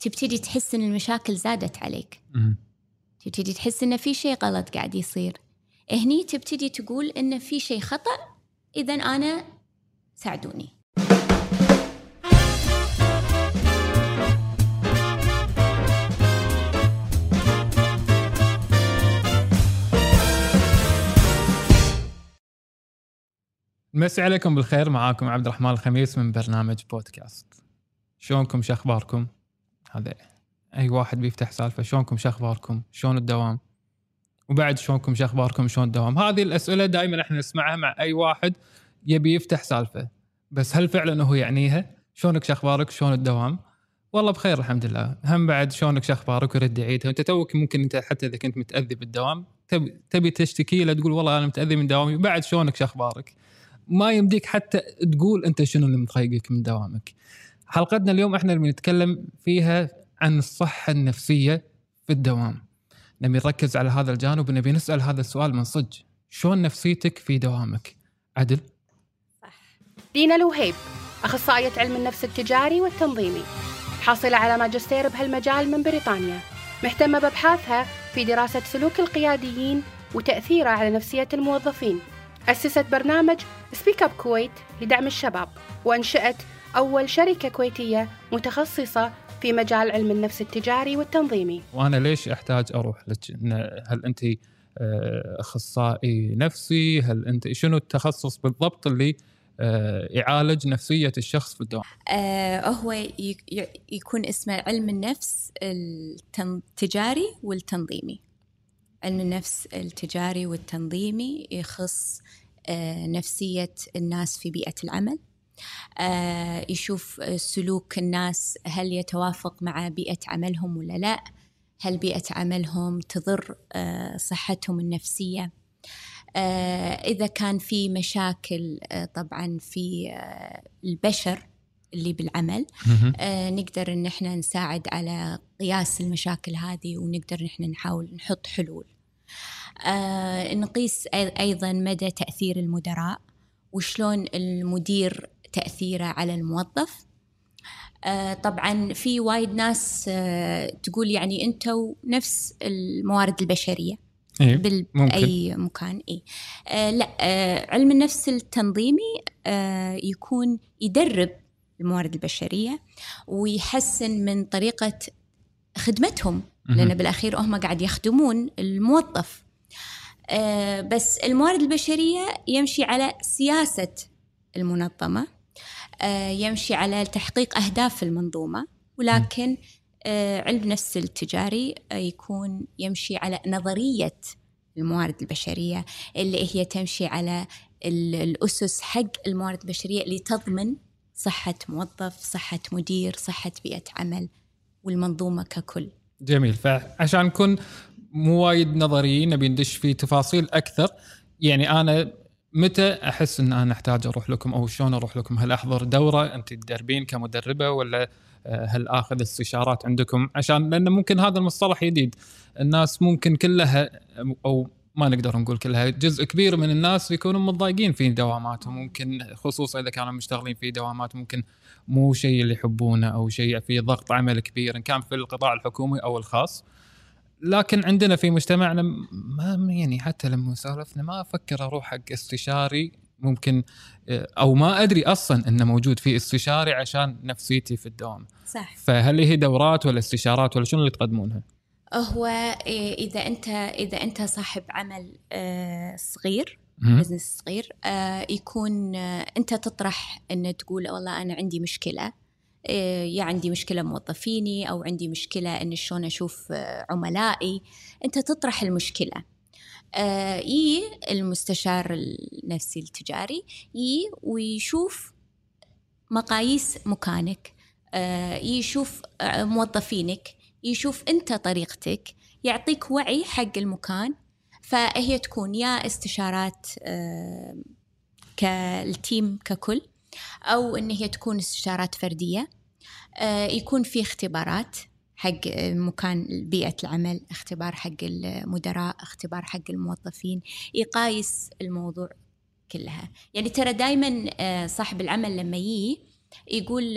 تبتدي تحس إن المشاكل زادت عليك. تبتدي تحس إن في شيء غلط قاعد يصير. هني تبتدي تقول إن في شيء خطأ إذا أنا ساعدوني. مسي عليكم بالخير معاكم عبد الرحمن الخميس من برنامج بودكاست. شلونكم؟ شو أخباركم؟ هذا أي واحد بيفتح سالفة شلونكم شو أخباركم؟ شلون الدوام؟ وبعد شلونكم شو أخباركم؟ شلون الدوام؟ هذه الأسئلة دائما إحنا نسمعها مع أي واحد يبي يفتح سالفة. بس هل فعلا هو يعنيها؟ شلونك شو أخبارك؟ شلون الدوام؟ والله بخير الحمد لله. هم بعد شلونك شو أخبارك؟ ورد يعيدها. أنت توك ممكن أنت حتى إذا كنت متأذي بالدوام تبي تشتكي له تقول والله أنا متأذي من دوامي. بعد شلونك شو أخبارك؟ ما يمديك حتى تقول أنت شنو اللي مضايقك من دوامك. حلقتنا اليوم إحنا اللي بنتكلم فيها عن الصحة النفسية في الدوام. نبي نركز على هذا الجانب ونبي نسأل هذا السؤال من صدق، شلون نفسيتك في دوامك؟ عدل؟ دينا الوهيب أخصائية علم النفس التجاري والتنظيمي حاصلة على ماجستير بهالمجال من بريطانيا مهتمة بأبحاثها في دراسة سلوك القياديين وتأثيره على نفسية الموظفين أسست برنامج سبيك أب كويت لدعم الشباب وأنشأت أول شركة كويتية متخصصة في مجال علم النفس التجاري والتنظيمي وأنا ليش أحتاج أروح لك؟ إن- هل أنت آه، أخصائي نفسي؟ هل أنت شنو التخصص بالضبط اللي آه، يعالج نفسية الشخص في الدوام؟ آه هو يكون اسمه علم النفس التجاري والتنظيمي علم النفس التجاري والتنظيمي يخص آه نفسية الناس في بيئة العمل يشوف آه، سلوك الناس هل يتوافق مع بيئة عملهم ولا لا؟ هل بيئة عملهم تضر آه صحتهم النفسية؟ آه إذا كان في مشاكل طبعا في البشر اللي بالعمل آه نقدر إن إحنا نساعد على قياس المشاكل هذه ونقدر إن إحنا نحاول نحط حلول. آه نقيس أيضا مدى تأثير المدراء وشلون المدير تأثيره على الموظف آه طبعا في وايد ناس آه تقول يعني أنتم نفس الموارد البشرية إيه بال... ممكن. بأي مكان إيه آه لا آه علم النفس التنظيمي آه يكون يدرب الموارد البشرية ويحسن من طريقة خدمتهم لأن مهم. بالأخير هم قاعد يخدمون الموظف آه بس الموارد البشرية يمشي على سياسة المنظمة آه يمشي على تحقيق أهداف المنظومة ولكن آه علم النفس التجاري آه يكون يمشي على نظرية الموارد البشرية اللي هي تمشي على ال- الأسس حق الموارد البشرية اللي تضمن صحة موظف صحة مدير صحة بيئة عمل والمنظومة ككل. جميل. فعشان نكون مو وايد نظريين نبي ندش في تفاصيل أكثر. يعني أنا متى أحس إن أنا أحتاج أروح لكم أو شلون أروح لكم؟ هل أحضر دورة أنت تدربين كمدربة ولا آه، هل آخذ استشارات عندكم؟ عشان لأن ممكن هذا المصطلح جديد الناس ممكن كلها أو ما نقدر نقول كلها جزء كبير من الناس يكونوا متضايقين في دواماتهم ممكن خصوصا إذا كانوا مشتغلين في دوامات ممكن مو شيء اللي يحبونه أو شيء فيه ضغط عمل كبير إن كان في القطاع الحكومي أو الخاص. لكن عندنا في مجتمعنا ما يعني حتى لما سولفنا ما أفكر أروح حق استشاري ممكن آه، أو ما أدري أصلا إنه موجود في استشاري عشان نفسيتي في الدوام صح فهل هي دورات ولا استشارات ولا شنو اللي تقدمونها؟ هو إيه، إذا أنت إذا أنت صاحب عمل آه، صغير. بزنس صغير آه، يكون آه، أنت تطرح أن تقول والله أنا عندي مشكلة آه، يا عندي مشكلة موظفيني أو عندي مشكلة أن شلون أشوف آه، عملائي أنت تطرح المشكلة. آه، يي المستشار النفسي التجاري يي ويشوف مقاييس مكانك. آه، يشوف آه، موظفينك يشوف أنت طريقتك يعطيك وعي حق المكان. فهي تكون يا استشارات آه، كالتيم ككل أو إن هي تكون استشارات فردية. آه، يكون في اختبارات حق مكان بيئة العمل اختبار حق المدراء اختبار حق الموظفين يقايس الموضوع كلها. يعني ترى دايما صاحب العمل لما يجي يقول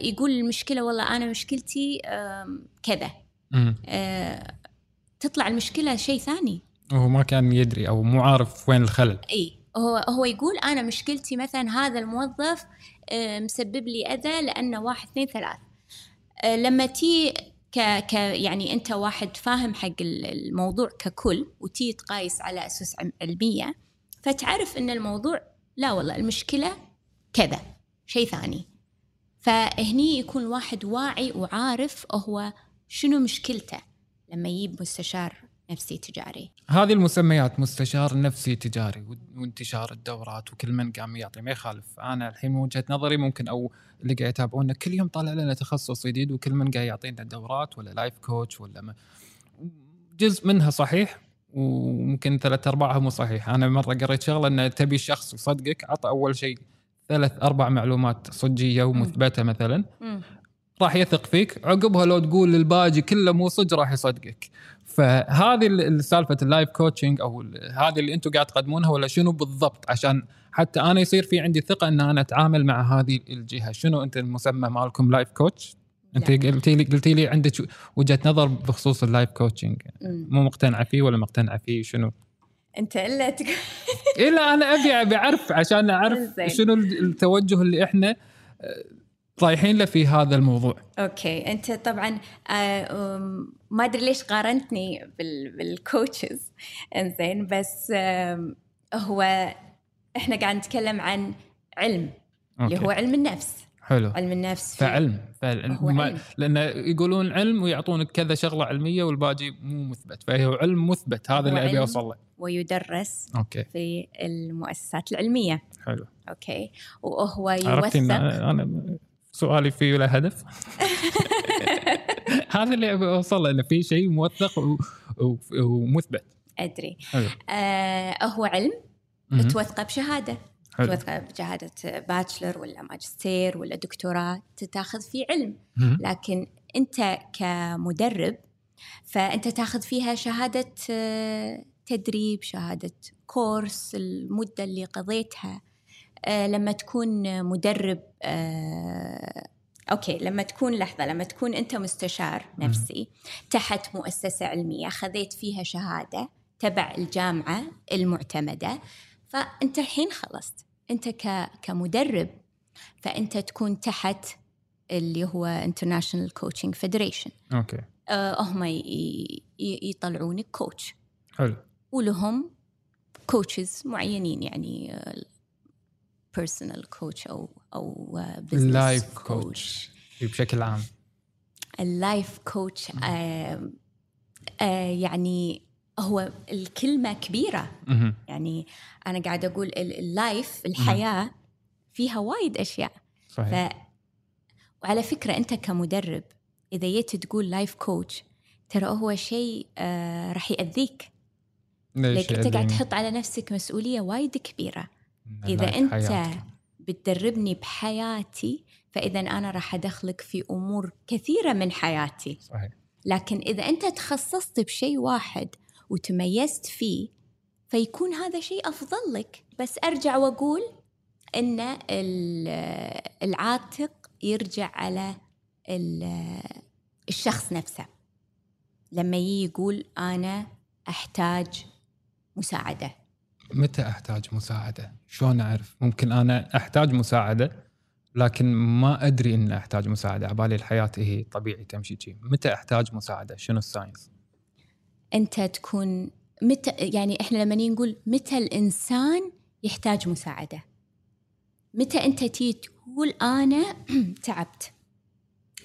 يقول المشكلة والله أنا مشكلتي كذا. آه، تطلع المشكلة شيء ثاني. وهو ما كان يدري أو مو عارف وين الخلل. إي. هو هو يقول أنا مشكلتي مثلا هذا الموظف آه، مسبب لي أذى لأنه واحد اثنين ثلاث. آه، لما تي ك ك يعني أنت واحد فاهم حق ال- الموضوع ككل وتي تقايس على أسس علمية فتعرف إن الموضوع لا والله المشكلة كذا شيء ثاني. فهني يكون الواحد واعي وعارف هو شنو مشكلته لما يجيب مستشار نفسي تجاري. هذه المسميات مستشار نفسي تجاري وانتشار الدورات وكل من قام يعطي. ما يخالف. أنا الحين من وجهة نظري ممكن أو اللي قاعد يتابعونا كل يوم طالع لنا تخصص جديد وكل من قاعد يعطينا دورات ولا لايف كوتش ولا ما. جزء منها صحيح وممكن ثلاث أرباعها مو صحيح. أنا مرة قريت شغلة إن تبي الشخص يصدقك عطى أول شيء ثلاث أربع معلومات صجية ومثبتة مثلا. راح يثق فيك. عقبها لو تقول الباجي كله مو صدق راح يصدقك. فهذه ال- السالفه ال life coaching أو هذه اللي أنتم قاعد تقدمونها ولا شنو بالضبط عشان حتى أنا يصير في عندي ثقة إن أنا أتعامل مع هذه الجهة شنو أنت المسمى مالكم life coach أنت نعم. قلتي لي قلتي لي عندك وجهة نظر بخصوص ال life coaching. مو مقتنعه فيه ولا مقتنعه فيه شنو أنت إلا تقول إلا أنا ابي أبي أعرف عشان أعرف. شنو التوجه اللي إحنا رايحين له في هذا الموضوع. okay. أنت طبعا آه، ما أدري ليش قارنتني بال بال coaches إنزين. بس هو إحنا قاعد نتكلم عن علم اللي okay. هو علم النفس. حلو. علم النفس. فعلم فعلم. هو ما علم. لأن يقولون علم ويعطونك كذا شغلة علمية والباقي مو مثبت. فهو علم مثبت. هذا اللي أبي. اوصل له ويدرس okay. في المؤسسات العلمية. حلو. okay. وهو عرفتي يوثق أنا أنا سؤالي فيه له هدف؟ هذا اللي أوصل إنه في شيء موثق. ومثبت. أدري. حلو. آه هو علم. توثقه بشهادة. حلو. توثقه بشهادة باتشلر ولا ماجستير ولا دكتوراه تاخذ فيه علم. لكن أنت كمدرب فأنت تاخذ فيها شهادة آه، تدريب شهادة course المدة اللي قضيتها. لما تكون مدرب آه، okay لما تكون لحظة لما تكون أنت مستشار نفسي تحت مؤسسة علمية خذيت فيها شهادة تبع الجامعة المعتمدة فأنت الحين خلصت. أنت كمدرب فأنت تكون تحت اللي هو International Coaching Federation. okay. آه، هم يطلعونك coach حلو. ولهم coaches معينين يعني personal coach أو أو business ال life coach بشكل عام. ال life coach آه آه يعني هو الكلمة كبيرة. مهم. يعني أنا قاعدة أقول ال- ال life الحياة فيها وايد أشياء. صحيح. ف وعلى فكرة أنت كمدرب إذا جيت تقول لايف كوتش ترى هو شيء آه راح يأذيك. ليش أنت قاعد؟ تحط على نفسك مسؤولية وايد كبيرة. أنت حياتي. بتدربني بحياتي فإذا أنا راح أدخلك في أمور كثيرة من حياتي. صحيح. لكن إذا أنت تخصصت بشيء واحد وتميزت فيه فيكون هذا شيء أفضل لك. بس أرجع وأقول أن ال- العاتق يرجع على ال- الشخص نفسه. لما يجي يقول أنا أحتاج مساعدة. متى أحتاج مساعدة؟ شلون أعرف؟ ممكن أنا أحتاج مساعدة لكن ما أدري ان أحتاج مساعدة، عبالي الحياة هي طبيعي تمشي شي، متى أحتاج مساعدة؟ شنو الساينس؟ أنت تكون متى يعني إحنا لما نقول متى الإنسان يحتاج مساعدة متى أنت تيجي تقول أنا تعبت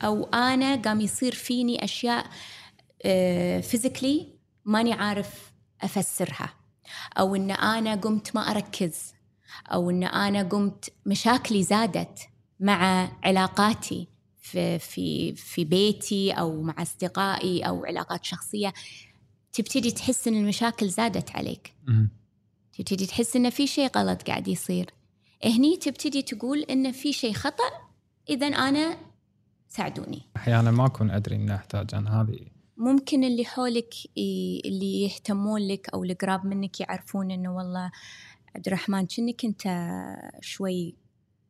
أو أنا قام يصير فيني أشياء فيزيكلي ماني عارف أفسرها أو إن أنا قمت ما أركز أو إن أنا قمت مشاكلي زادت مع علاقاتي في في في بيتي أو مع أصدقائي أو علاقات شخصية تبتدي تحس إن المشاكل زادت عليك. تبتدي تحس إن في شيء غلط قاعد يصير. هني تبتدي تقول إن في شيء خطأ إذا أنا ساعدوني. أحيانا ما أكون أدري ان أحتاج أنا هذه ممكن اللي حولك ي- اللي يهتمون لك أو القراب منك يعرفون إنه والله عبد الرحمن كأنك أنت شوي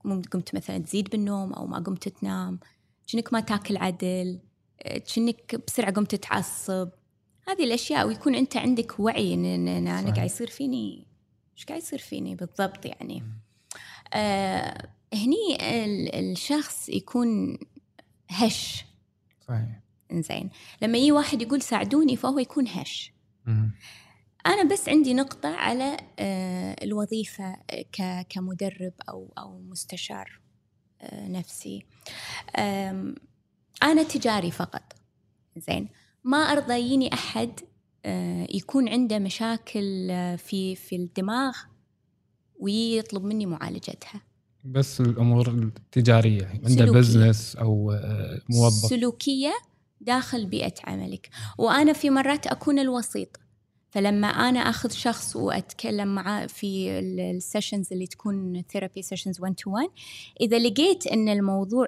ممكن قمت مثلا تزيد بالنوم أو ما قمت تنام كأنك ما تاكل عدل كأنك بسرعة قمت تتعصب هذه الأشياء ويكون أنت عندك وعي ان أنا صحيح. قاعد يصير فيني إيش قاعد يصير فيني بالضبط يعني؟ آه هني ال- الشخص يكون هش. صحيح. إنزين. لما يجي واحد يقول ساعدوني فهو يكون هش. أنا بس عندي نقطة على آه، الوظيفة ك- كمدرب أو أو مستشار آه، نفسي. أنا تجاري فقط. زين ما أرضى يجيني آه، يكون عنده مشاكل آه، في في الدماغ ويطلب مني معالجتها. بس الأمور التجارية عنده. business أو آه، موظف. سلوكية داخل بيئة عملك. وأنا في مرات أكون الوسيط. فلما أنا أخذ شخص وأتكلم معاه في ال- ال sessions اللي تكون therapy sessions 1 to 1 إذا لقيت أن الموضوع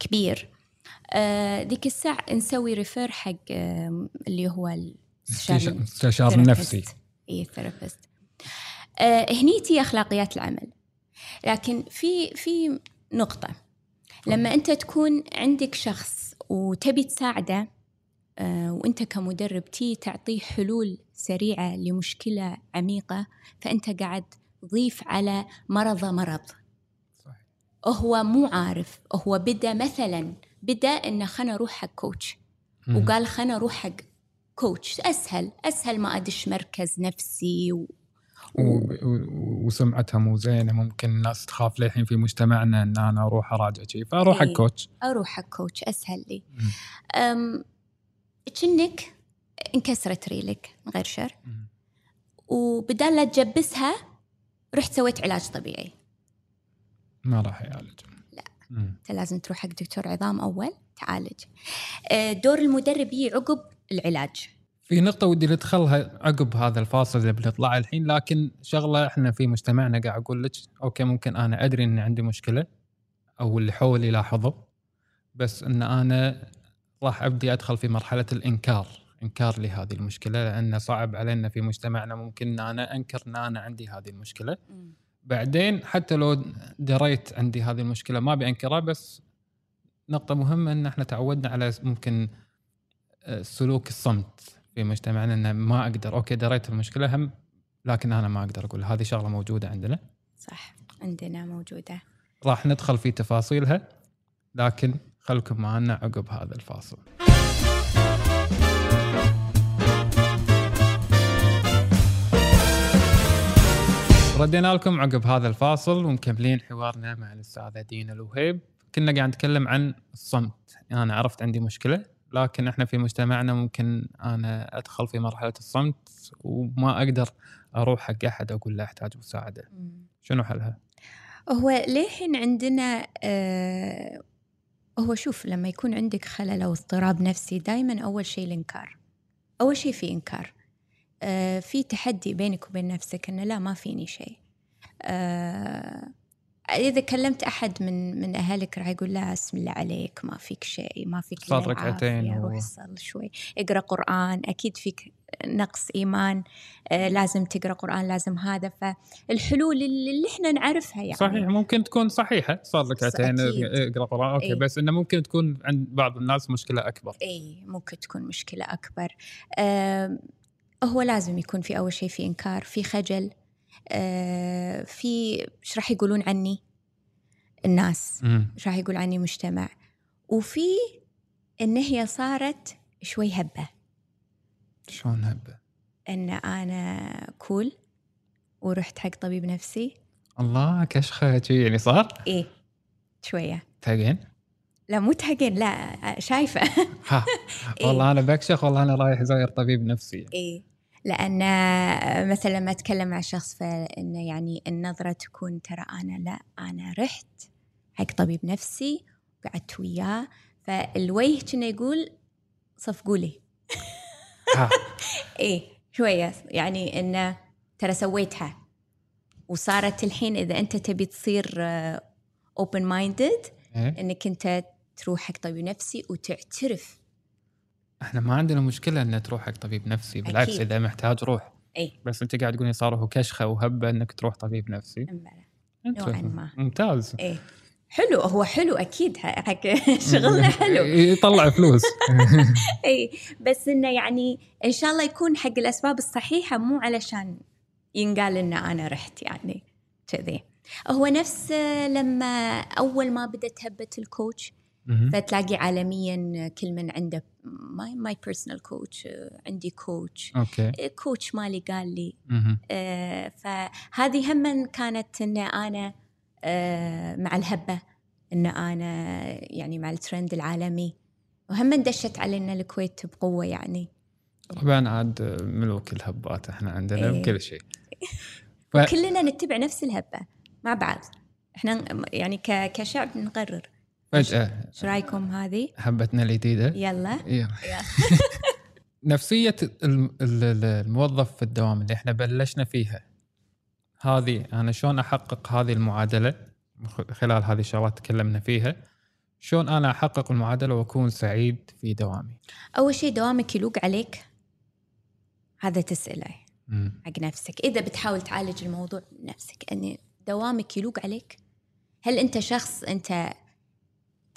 كبير آه، ذيك الساعة نسوي refer حق آه، اللي هو استشار الاستشاري استشار نفسي. اي therapist آه هني تي أخلاقيات العمل. لكن في في نقطة. لما أنت تكون عندك شخص وتبي تساعده آه وانت كمدرب تي تعطيه حلول سريعة لمشكلة عميقة فأنت قاعد تضيف على مرضه مرض صحيح. هو مو عارف هو بدا مثلا بدا إنه خلنا نروح حق كوتش مم. وقال خلنا أروح حق كوتش أسهل أسهل ما أدش مركز نفسي و... و- و- وسمعتها مو زينه ممكن الناس تخاف للحين في مجتمعنا إن أنا أروح أراجع شيء فأروح حق إيه. كوتش أروح حق كوتش أسهل لي. كأنك انكسرت ريلك من غير شر مم. وبدال لا تجبسها رحت سويت علاج طبيعي ما راح يعالج لا. مم. أنت لازم تروح حق دكتور عظام أول تعالج أه، دور المدرب يجي عقب العلاج في نقطة ودي ندخلها عقب هذا الفاصل اللي بنطلع الحين لكن شغلة إحنا في مجتمعنا قاعد أقول لك okay ممكن أنا أدري ان عندي مشكلة أو اللي حولي يلاحظه بس إن أنا راح أبدي أدخل في مرحلة الإنكار إنكار لهذه المشكلة لأن صعب علينا في مجتمعنا ممكن إن أنا أنكر إن أنا عندي هذه المشكلة. بعدين حتى لو دريت عندي هذه المشكلة ما بأنكرها بس نقطة مهمة إن إحنا تعودنا على ممكن آه، سلوك الصمت. في مجتمعنا ان ما أقدر. أوكي دريت المشكلة هم لكن أنا ما أقدر أقول هذه شغلة موجودة عندنا. صح عندنا موجودة. راح ندخل في تفاصيلها لكن خلكم معنا عقب هذا الفاصل. ردينا لكم عقب هذا الفاصل ومكملين حوارنا مع الأستاذة دينا الوهيب. كنا قاعد نتكلم عن الصمت. أنا عرفت عندي مشكلة. لكن إحنا في مجتمعنا ممكن أنا أدخل في مرحلة الصمت وما أقدر أروح حق أحد أقول له أحتاج مساعدة. شنو حلها؟ هو للحين عندنا آه هو شوف لما يكون عندك خلل أو اضطراب نفسي دائما أول شيء الإنكار. أول شيء في إنكار. آه في تحدي بينك وبين نفسك إنه لا ما فيني شيء. آه إذا كلمت أحد من من أهلك راح يقول لا أسم الله عليك ما فيك شيء ما فيك صار ركعتين و- روح صل شوي. اقرأ قرآن أكيد فيك نقص إيمان آه لازم تقرأ قرآن لازم هذا. فالحلول اللي إحنا نعرفها يعني. صحيح ممكن تكون صحيحة. صار ركعتين. اقرأ قرآن أوكي إيه. بس إنه ممكن تكون عند بعض الناس مشكلة أكبر. اي ممكن تكون مشكلة أكبر. آم، هو لازم يكون في أول شيء في إنكار في خجل آه، في إيش راح يقولون عني الناس. إيش راح يقول عني مجتمع وفي إن هي صارت شوي هبة. شلون هبة؟ إن أنا كول ورحت حق طبيب نفسي. الله كشخة شي يعني صار؟ إيه شوية. تاقين؟ لا مو تهقين لا شايفة. ها والله أنا بكشخ والله أنا رايح زاير طبيب نفسي. إيه. لأن مثلا لما أتكلم مع شخص فإنه يعني النظرة تكون ترى أنا لا أنا رحت حق طبيب نفسي قعدت وياه في الوجه كنا يقول صفقوا لي إيه شوية يعني إنه ترى سويتها. وصارت الحين إذا أنت تبي تصير open minded إيه؟ إنك أنت تروح حق طبيب نفسي وتعترف إحنا ما عندنا مشكلة ان تروح حق طبيب نفسي بالعكس أكيد. إذا محتاج روح إيه بس أنت قاعد تقولي صار هو كشخة وهبة إنك تروح طبيب نفسي. نوعاً ما. ممتاز. إيه حلو هو حلو أكيد حق شغلنا حلو. يطلع فلوس. إي. بس إنه يعني إن شاء الله يكون حق الأسباب الصحيحة مو علشان ينقال إن أنا رحت يعني كذي. هو نفس لما أول ما بدت هبة ال coach. فتلاقي عالميا كل من عنده my my personal coach عندي coach okay. coach مالي قال لي. آه، فهذه هم كانت إن أنا آه، مع الهبة إن أنا يعني مع الترند العالمي. وهم دشت علينا الكويت بقوة يعني. طبعا عاد ملوك الهبات إحنا عندنا إيه. بكل شيء. ف... كلنا نتبع نفس الهبة مع بعض. إحنا يعني كشعب نقرر. فجأة. إيش رايكم هذه؟ هبتنا الجديدة يلا. يلا. نفسية الم- ال- ال- الموظف في الدوام اللي إحنا بلشنا فيها. هذه أنا شلون أحقق هذه المعادلة؟ خ- خلال هذه الشغلات تكلمنا فيها. شلون أنا أحقق المعادلة وأكون سعيد في دوامي؟ أول شيء دوامك يلوق عليك. هذا تسأله مم. حق نفسك. إذا بتحاول تعالج الموضوع نفسك إن دوامك يلوق عليك. هل أنت شخص أنت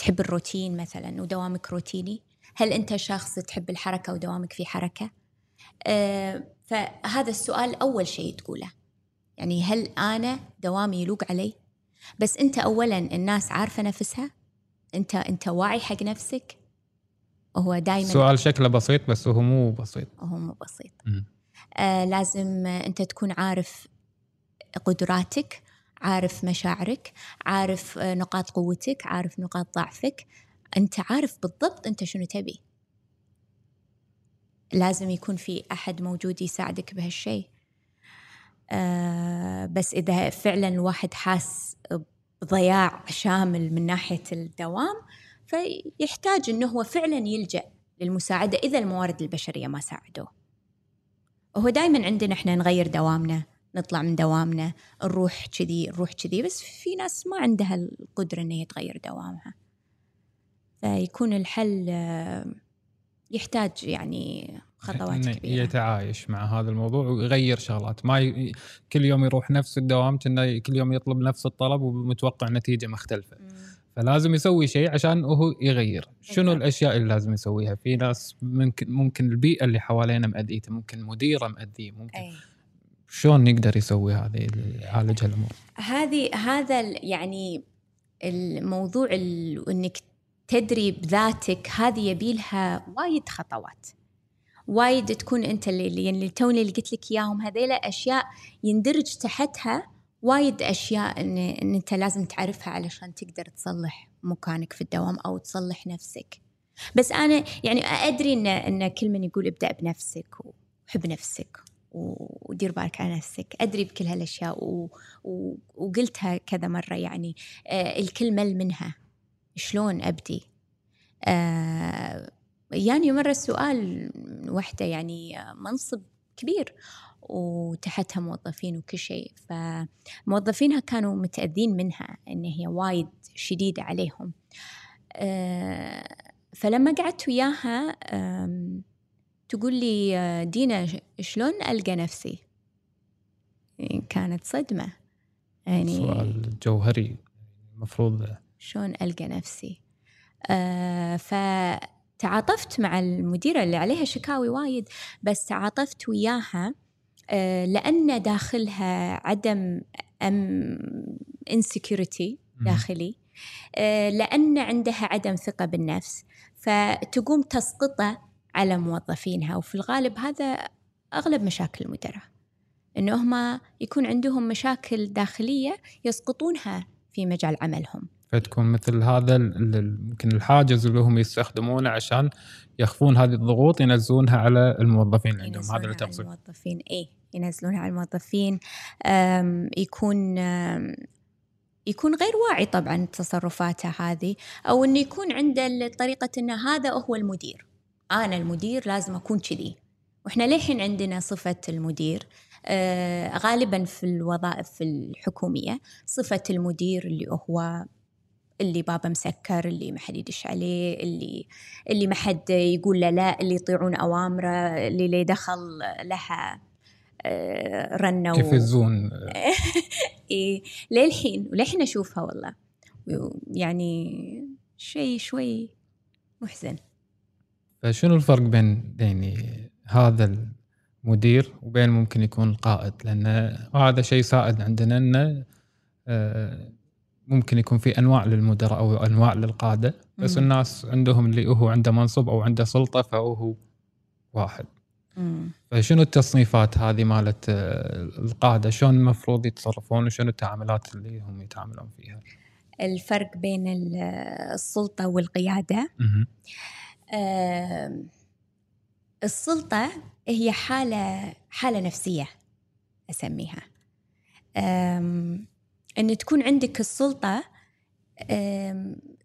تحب الروتين مثلا ودوامك روتيني؟ هل أنت شخص تحب الحركة ودوامك في حركة؟ آه فهذا السؤال أول شيء تقوله. يعني هل أنا دوامي يلوق علي؟ بس أنت اولا الناس عارفة نفسها؟ أنت أنت واعي حق نفسك؟ وهو دائما سؤال شكله بسيط بس هو مو بسيط. وهو مو بسيط. آه لازم أنت تكون عارف قدراتك عارف مشاعرك عارف آه، نقاط قوتك عارف نقاط ضعفك. أنت عارف بالضبط أنت شنو تبي. لازم يكون في أحد موجود يساعدك بهالشيء آه بس إذا فعلا الواحد حاس بضياع شامل من ناحية الدوام فيحتاج إنه هو فعلا يلجأ للمساعدة إذا الموارد البشرية ما ساعدوه. هو دائما عندنا إحنا نغير دوامنا. نطلع من دوامنا نروح كذي نروح كذي بس في ناس ما عندها القدرة ان هي تغير دوامها فيكون الحل آه، يحتاج يعني خطوات كبيرة يتعايش مع هذا الموضوع ويغير شغلات ما ي... كل يوم يروح نفس الدوام كأنه كل يوم يطلب نفس الطلب ومتوقع نتيجة مختلفة مم. فلازم يسوي شيء عشان هو يغير شنو. الأشياء اللي لازم يسويها في ناس ممكن ممكن البيئة اللي حوالينا مأذيته ممكن مديرة مأذية ممكن أي. شلون نقدر يسوي هذه يعالج هالامور هذه هذا يعني الموضوع ال- إنك تدري بذاتك هذه يبيلها وايد خطوات. وايد تكون أنت اللي يعني توني اللي قلت لك إياهم هذيلا أشياء يندرج تحتها وايد أشياء إن, إن أنت لازم تعرفها علشان تقدر تصلح مكانك في الدوام أو تصلح نفسك. بس أنا يعني أدري إن إن كل من يقول ابدأ بنفسك وحب نفسك. ودير بالك على نفسك. أدري بكل هالأشياء و... و... وقلتها كذا مرة يعني. آه الكل مل منها شلون أبدي؟ آه يعني مرة السؤال من وحدة يعني آه، منصب كبير. وتحتها موظفين وكل شيء. فموظفينها كانوا متأذين منها إن هي وايد شديدة عليهم. آه، فلما قعدت وياها تقول لي آه، دينا شلون ألقى نفسي؟ يعني كانت صدمة. يعني سؤال جوهري. المفروض شلون ألقى نفسي؟ آه فتعاطفت مع المديرة اللي عليها شكاوي وايد بس تعاطفت وياها آه لأن داخلها عدم أم insecurity داخلي آه لأن عندها عدم ثقة بالنفس. فتقوم تسقطه على موظفينها وفي الغالب هذا أغلب مشاكل المدراء إنه هم يكون عندهم مشاكل داخلية يسقطونها في مجال عملهم. فتكون مثل هذا يمكن الحاجز اللي هم يستخدمونه عشان يخفون هذه الضغوط ينزلونها على الموظفين اللي عندهم. هذا اللي تقصد. الموظفين. اي ينزلونها على الموظفين. أم، يكون أم، يكون غير واعي طبعا تصرفاته هذه أو إنه يكون عنده طريقه إنه هذا هو المدير. أنا المدير لازم أكون كذي. وإحنا للحين عندنا صفة المدير آه غالبا في الوظائف الحكومية صفة المدير اللي هو اللي بابه مسكر اللي ما حد يدش عليه اللي اللي ما حد يقول له لا اللي يطيعون أوامره اللي لا دخل لها آه، كيف الزون إيه للحين وللحين أشوفها والله. يعني شيء شوي محزن. فشنو الفرق بين يعني هذا المدير وبين ممكن يكون القائد لأن هذا شيء سائد عندنا إنه آه، ممكن يكون في أنواع للمدراء أو أنواع للقادة بس مم. الناس عندهم اللي هو عنده منصب أو عنده سلطة فهو واحد مم. فشنو التصنيفات هذه مالت آه، القادة شلون المفروض يتصرفون وشنو التعاملات اللي هم يتعاملون فيها الفرق بين ال- السلطة والقيادة مهم. آم، السلطة هي حالة حالة نفسية أسميها. أن تكون عندك السلطة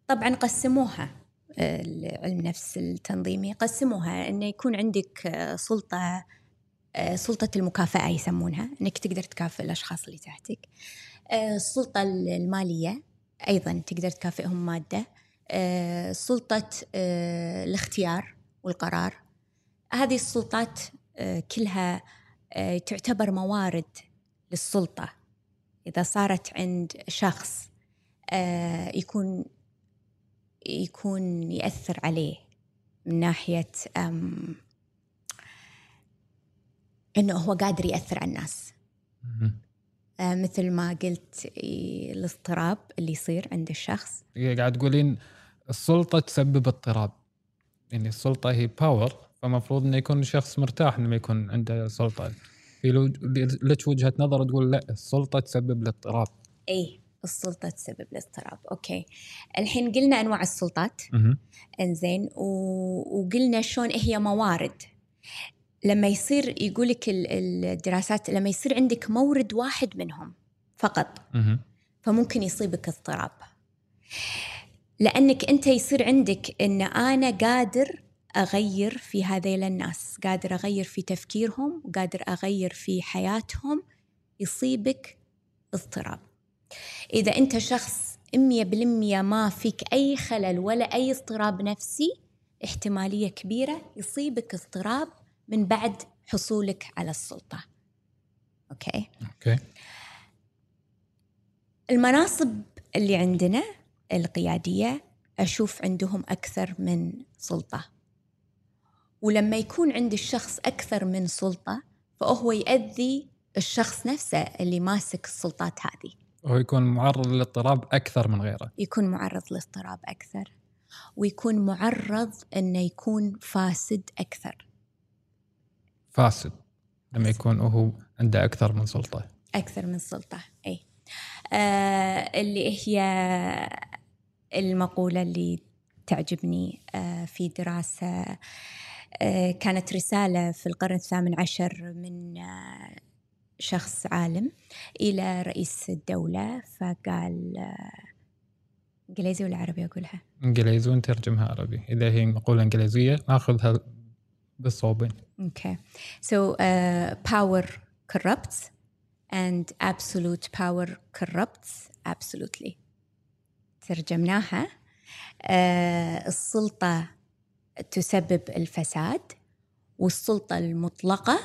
طبعا قسموها آه، علم النفس التنظيمي قسموها. أنه يكون عندك آه، سلطة آه، سلطة المكافأة يسمونها أنك تقدر تكافئ الأشخاص اللي تحتك. السلطة المالية أيضا تقدر تكافئهم مادة. سلطة آه، الاختيار والقرار. هذه السلطات آه، كلها آه، تعتبر موارد للسلطة. إذا صارت عند شخص آه، يكون يكون يأثر عليه من ناحية إنه هو قادر يأثر على الناس. آه، مثل ما قلت إيه، الاضطراب اللي يصير عند الشخص. قاعد تقولين السلطة تسبب اضطراب. يعني السلطة هي باور فمفروض إنه يكون الشخص مرتاح لما يكون عنده سلطة. في لك وجهة نظر تقول لا السلطة تسبب الاضطراب. إي السلطة تسبب الاضطراب. أوكي. الحين قلنا أنواع السلطات. إنزين. و... وقلنا شلون هي موارد. لما يصير يقولك ال- الدراسات لما يصير عندك مورد واحد منهم فقط. فممكن يصيبك اضطراب. لأنك أنت يصير عندك أن أنا قادر أغير في هذيل الناس قادر أغير في تفكيرهم وقادر أغير في حياتهم يصيبك اضطراب. إذا أنت شخص مية بالمية ما فيك أي خلل ولا أي اضطراب نفسي احتمالية كبيرة يصيبك اضطراب من بعد حصولك على السلطة. okay؟ okay. المناصب اللي عندنا القيادية أشوف عندهم أكثر من سلطة. ولما يكون عند الشخص أكثر من سلطة فهو يأذي الشخص نفسه اللي ماسك السلطات هذه. هو يكون معرض للاضطراب أكثر من غيره. يكون معرض لاضطراب أكثر ويكون معرض أنه يكون فاسد أكثر. فاسد لما يكون هو عنده أكثر من سلطة. أكثر من سلطة أي آه اللي هي المقولة اللي تعجبني آه في دراسة آه كانت رسالة في القرن الثامن عشر من آه شخص عالم إلى رئيس الدولة فقال إنجليزي ولا عربي أقولها؟ إنجليزي ونترجمها عربي إذا هي مقولة إنجليزية ناخذها بالصوبين Okay. So uh, power corrupts and absolute power corrupts absolutely. ترجمناها uh, السلطة تسبب الفساد والسلطة المطلقة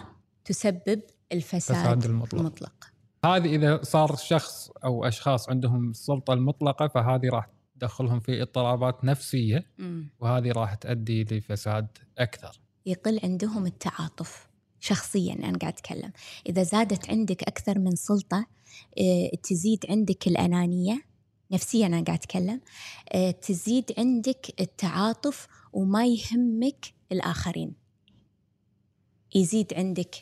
تسبب الفساد فساد المطلق. المطلق. هذه إذا صار شخص أو أشخاص عندهم السلطه المطلقة فهذه راح تدخلهم في اضطرابات نفسية مم. وهذه راح تؤدي لفساد أكثر يقل عندهم التعاطف شخصيا أنا قاعد أتكلم إذا زادت عندك أكثر من سلطة آه، تزيد عندك الأنانية نفسيا أنا قاعد أتكلم آه، تزيد عندك التعاطف وما يهمك الآخرين يزيد عندك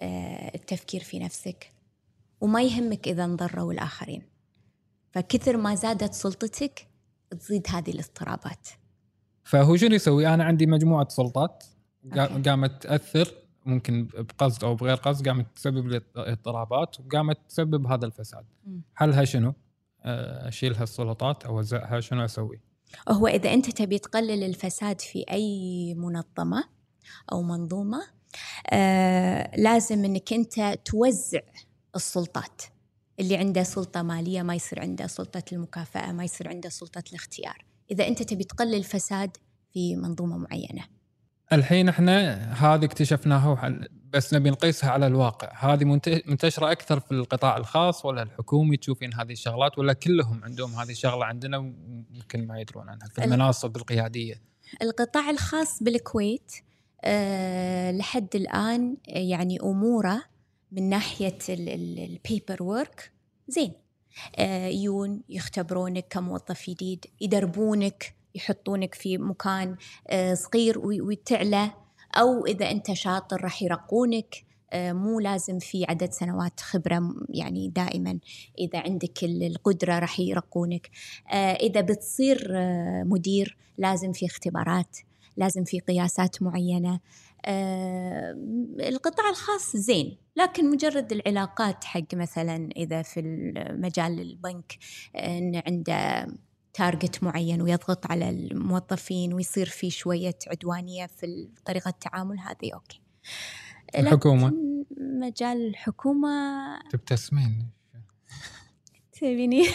آه، التفكير في نفسك وما يهمك إذا انضروا الآخرين فكثر ما زادت سلطتك تزيد هذه الاضطرابات فهو شنو يسوي؟ أنا عندي مجموعة سلطات. قامت تأثر ممكن بقصد أو بغير قصد قامت تسبب لي اضطرابات وقامت تسبب هذا الفساد. حلها شنو؟ آه، أشيل هالسلطات أوزعها شنو أسوي؟ هو إذا أنت تبي تقلل الفساد في أي منظمة أو منظومة آه لازم أنك أنت توزع السلطات. اللي عنده سلطة مالية ما يصير عنده سلطة المكافأة ما يصير عنده سلطة الاختيار. إذا أنت تبي تقلل الفساد في منظومة معينة. الحين إحنا هذا اكتشفناه وحل- بس نبي نقيسها على الواقع. هذه منت- منتشرة أكثر في القطاع الخاص ولا الحكومي؟ تشوفين هذه الشغلات ولا كلهم عندهم هذه الشغلة عندنا؟ ويمكن ما يدرون عنها في ال- المناصب القيادية. القطاع الخاص بالكويت أه لحد الآن آه، يعني أموره من ناحية ال paper work زين. أه يون يختبرونك كموظف جديد يدربونك يحطونك في مكان أه صغير وتعلى أو إذا أنت شاطر راح يرقونك أه مو لازم في عدد سنوات خبرة يعني دائما إذا عندك ال- القدرة راح يرقونك. أه إذا بتصير أه مدير لازم في اختبارات لازم في قياسات معينة. آه، القطاع الخاص زين لكن مجرد العلاقات حق مثلا إذا في مجال البنك آه، إن عنده target معين ويضغط على الموظفين ويصير في شوية عدوانية في طريقة التعامل هذه. okay. الحكومة؟ مجال الحكومة تبتسمين تبيني؟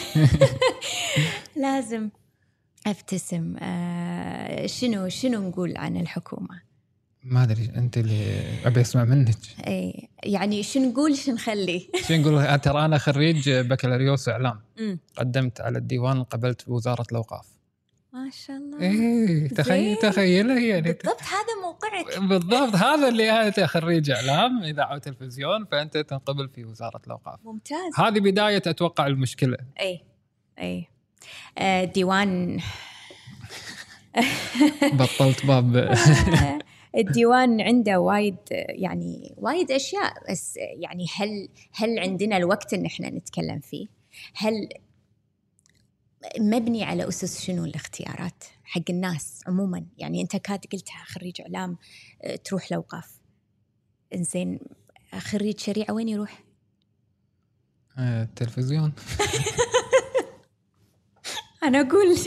لازم أبتسم. آه شنو شنو نقول عن الحكومة؟ ما أدري أنت اللي أبي أسمع منك. إي يعني شو نقول شو نخلي؟ شو نقول؟ ترى أنا خريج بكالوريوس إعلام. قدمت على الديوان قبلت بوزارة الأوقاف. ما شاء الله. إيه تخيل. تخيلي يعني. بالضبط هذا موقعك. بالضبط هذا اللي أنت خريج إعلام إذاعة وتلفزيون فأنت تنقبل في وزارة الأوقاف. ممتاز. هذه بداية أتوقع المشكلة. إي إي. آه ديوان. بطلت باب. آه، الديوان عنده وايد يعني وايد أشياء بس يعني هل هل عندنا الوقت إن إحنا نتكلم فيه؟ هل مبني على أسس شنو الاختيارات حق الناس عموما يعني أنت كاد قلتها خريج إعلام آه، تروح الاوقاف إنزين خريج شريعة وين يروح؟ آه، التلفزيون أنا أقول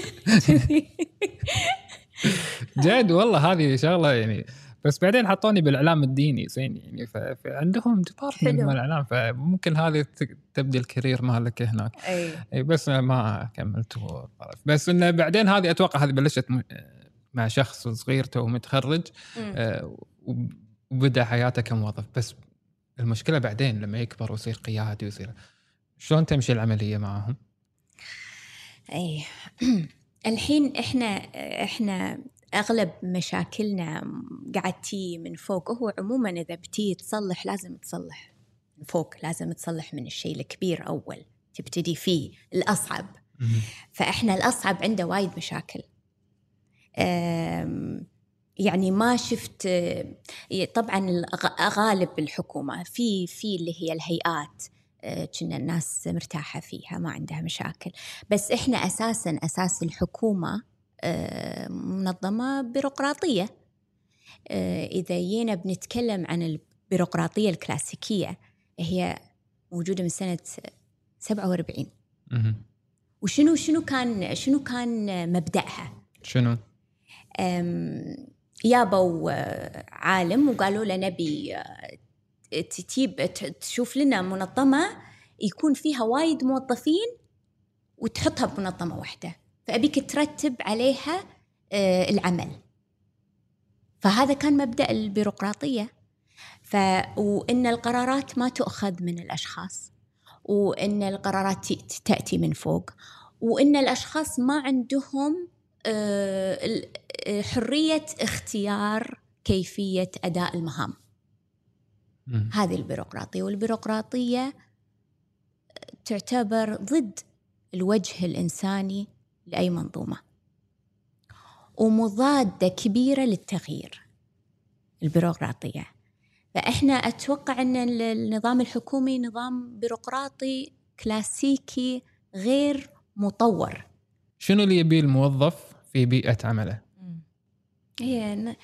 جد والله هذه شغلة يعني بس بعدين حطوني بالإعلام الديني زين يعني فعندهم department. من الإعلام فممكن هذه تبدي ال career مالك هناك أي أي بس ما كملت. بس انه بعدين هذه أتوقع هذه بلشت مع شخص صغير تو متخرج. آه، وب- وبدا حياته كموظف بس المشكلة بعدين لما يكبر ويصير قيادي ويصير شلون تمشي العملية معهم؟ أي الحين إحنا إحنا أغلب مشاكلنا قاعد تي من فوق. هو عموما إذا بتي تصلح لازم تصلح من فوق لازم تصلح من الشيء الكبير أول تبتدي فيه الأصعب. فإحنا الأصعب عنده وايد مشاكل. يعني ما شفت طبعا غالب الحكومة في في اللي هي الهيئات أه، كنا الناس مرتاحة فيها ما عندها مشاكل. بس إحنا أساسا أساس الحكومة منظمة بيروقراطية أه، إذا جينا بنتكلم عن البيروقراطية الكلاسيكية هي موجودة من سنة 47 مهم. وشنو شنو كان شنو كان مبدأها؟ شنو؟ يابوا آه، عالم وقالوا له نبي آه، تجيب تشوف لنا منظمة يكون فيها وايد موظفين وتحطها بمنظمة واحدة فأبيك ترتب عليها آه، العمل. فهذا كان مبدأ البيروقراطية. ف... وإن القرارات ما تؤخذ من الأشخاص وإن القرارات تأتي من فوق وإن الأشخاص ما عندهم آه، آه، حرية اختيار كيفية أداء المهام. هذه البيروقراطية. والبيروقراطية تعتبر ضد الوجه الإنساني لأي منظومة. ومضادة كبيرة للتغيير البيروقراطية. فإحنا أتوقع أن ال- النظام الحكومي نظام بيروقراطي كلاسيكي غير مطور. شنو اللي يبيه الموظف في بيئة عمله؟ هي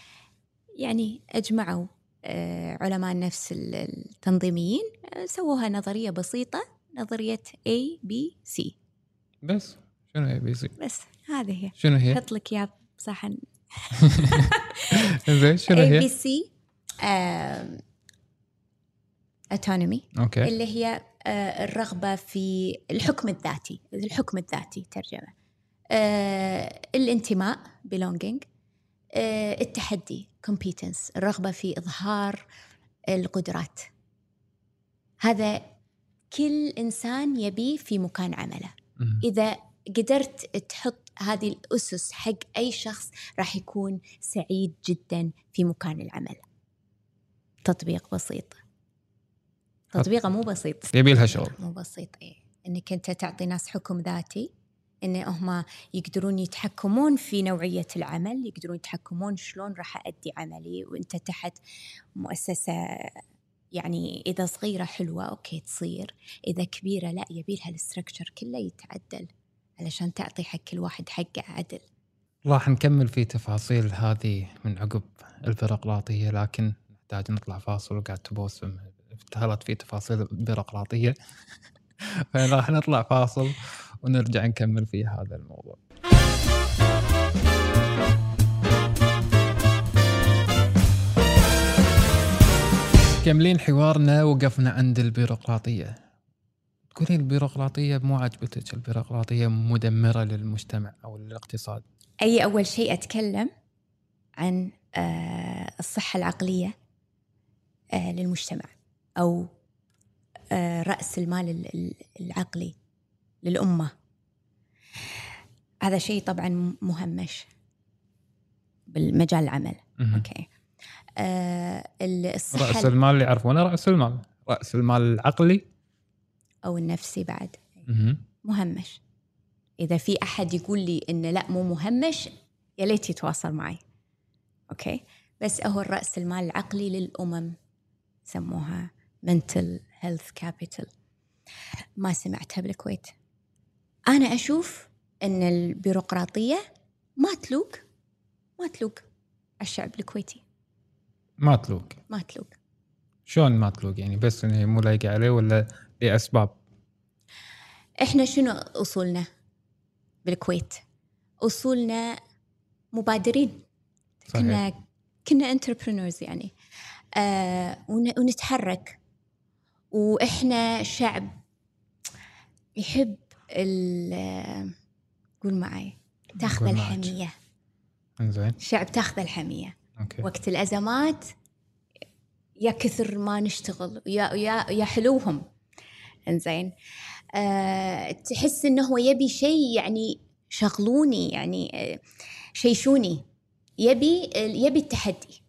يعني أجمعوا آه، علماء النفس ال- التنظيميين آه، سووها نظرية بسيطة نظرية A B C. بس. شنو يبي يصير؟ بس هذه هي شنو هي؟ حط لك إياه بصحن زين شنو A B هي؟ C autonomy أوكي اللي هي آه، الرغبة في الحكم الذاتي الحكم الذاتي ترجمة آه، الانتماء belonging آه، التحدي competence الرغبة في إظهار القدرات هذا كل إنسان يبيه في مكان عمله مم. قدرت تحط هذه الأسس حق أي شخص راح يكون سعيد جدا في مكان العمل. تطبيق بسيط. تطبيقه مو بسيط. يبي لها شغل. مو بسيط إيه. إنك أنت تعطي ناس حكم ذاتي إن هم يقدرون يتحكمون في نوعية العمل يقدرون يتحكمون شلون راح أدي عملي وأنت تحت مؤسسة يعني إذا صغيرة حلوة okay تصير. إذا كبيرة لا يبيلها ال structure كله يتعدل. علشان تعطي حق كل واحد حقه عدل. راح نكمل في تفاصيل هذه من عقب البيروقراطية لكن نحتاج نطلع فاصل وقاعد تبوس افتهرت في تفاصيل البيروقراطية. فراح نطلع فاصل ونرجع نكمل في هذا الموضوع. كملين حوارنا وقفنا عند البيروقراطية. تقولين البيروقراطية مو عجبتك البيروقراطية مدمرة للمجتمع أو للاقتصاد؟ أي أول شيء أتكلم عن آه، الصحة العقلية آه، للمجتمع أو آه، رأس المال ال- ال- العقلي للأمة. هذا شيء طبعا مهمش بالمجال العمل. آه، ال- الصحة رأس المال اللي يعرفونه رأس المال. رأس المال العقلي. أو النفسي بعد. مهم. مهمش. إذا في أحد يقول لي إن لا مو مهمش يا ليت يتواصل معي. أوكي؟ بس هو الرأس المال العقلي للأمم سموها mental health capital. ما سمعتها بالكويت. أنا أشوف أن البيروقراطية ما تلوق ما تلوق الشعب الكويتي. ما تلوق ما تلوق شلون ما تلوق يعني بس إنه مو لايقة عليه ولا لأسباب. إحنا شنو أصولنا بالكويت؟ أصولنا مبادرين. صحيح. كنا كنا entrepreneurs يعني. آه ون- ونتحرك. وإحنا شعب يحب ال قول معي تاخذ. الحمية. إنزين. شعب تاخذ الحمية. okay. وقت الأزمات يا كثر ما نشتغل يا يا يا حلوهم. إنزين. أه تحس إنه هو يبي شيء يعني شغلوني يعني آه، شيشوني. يبي يبي التحدي.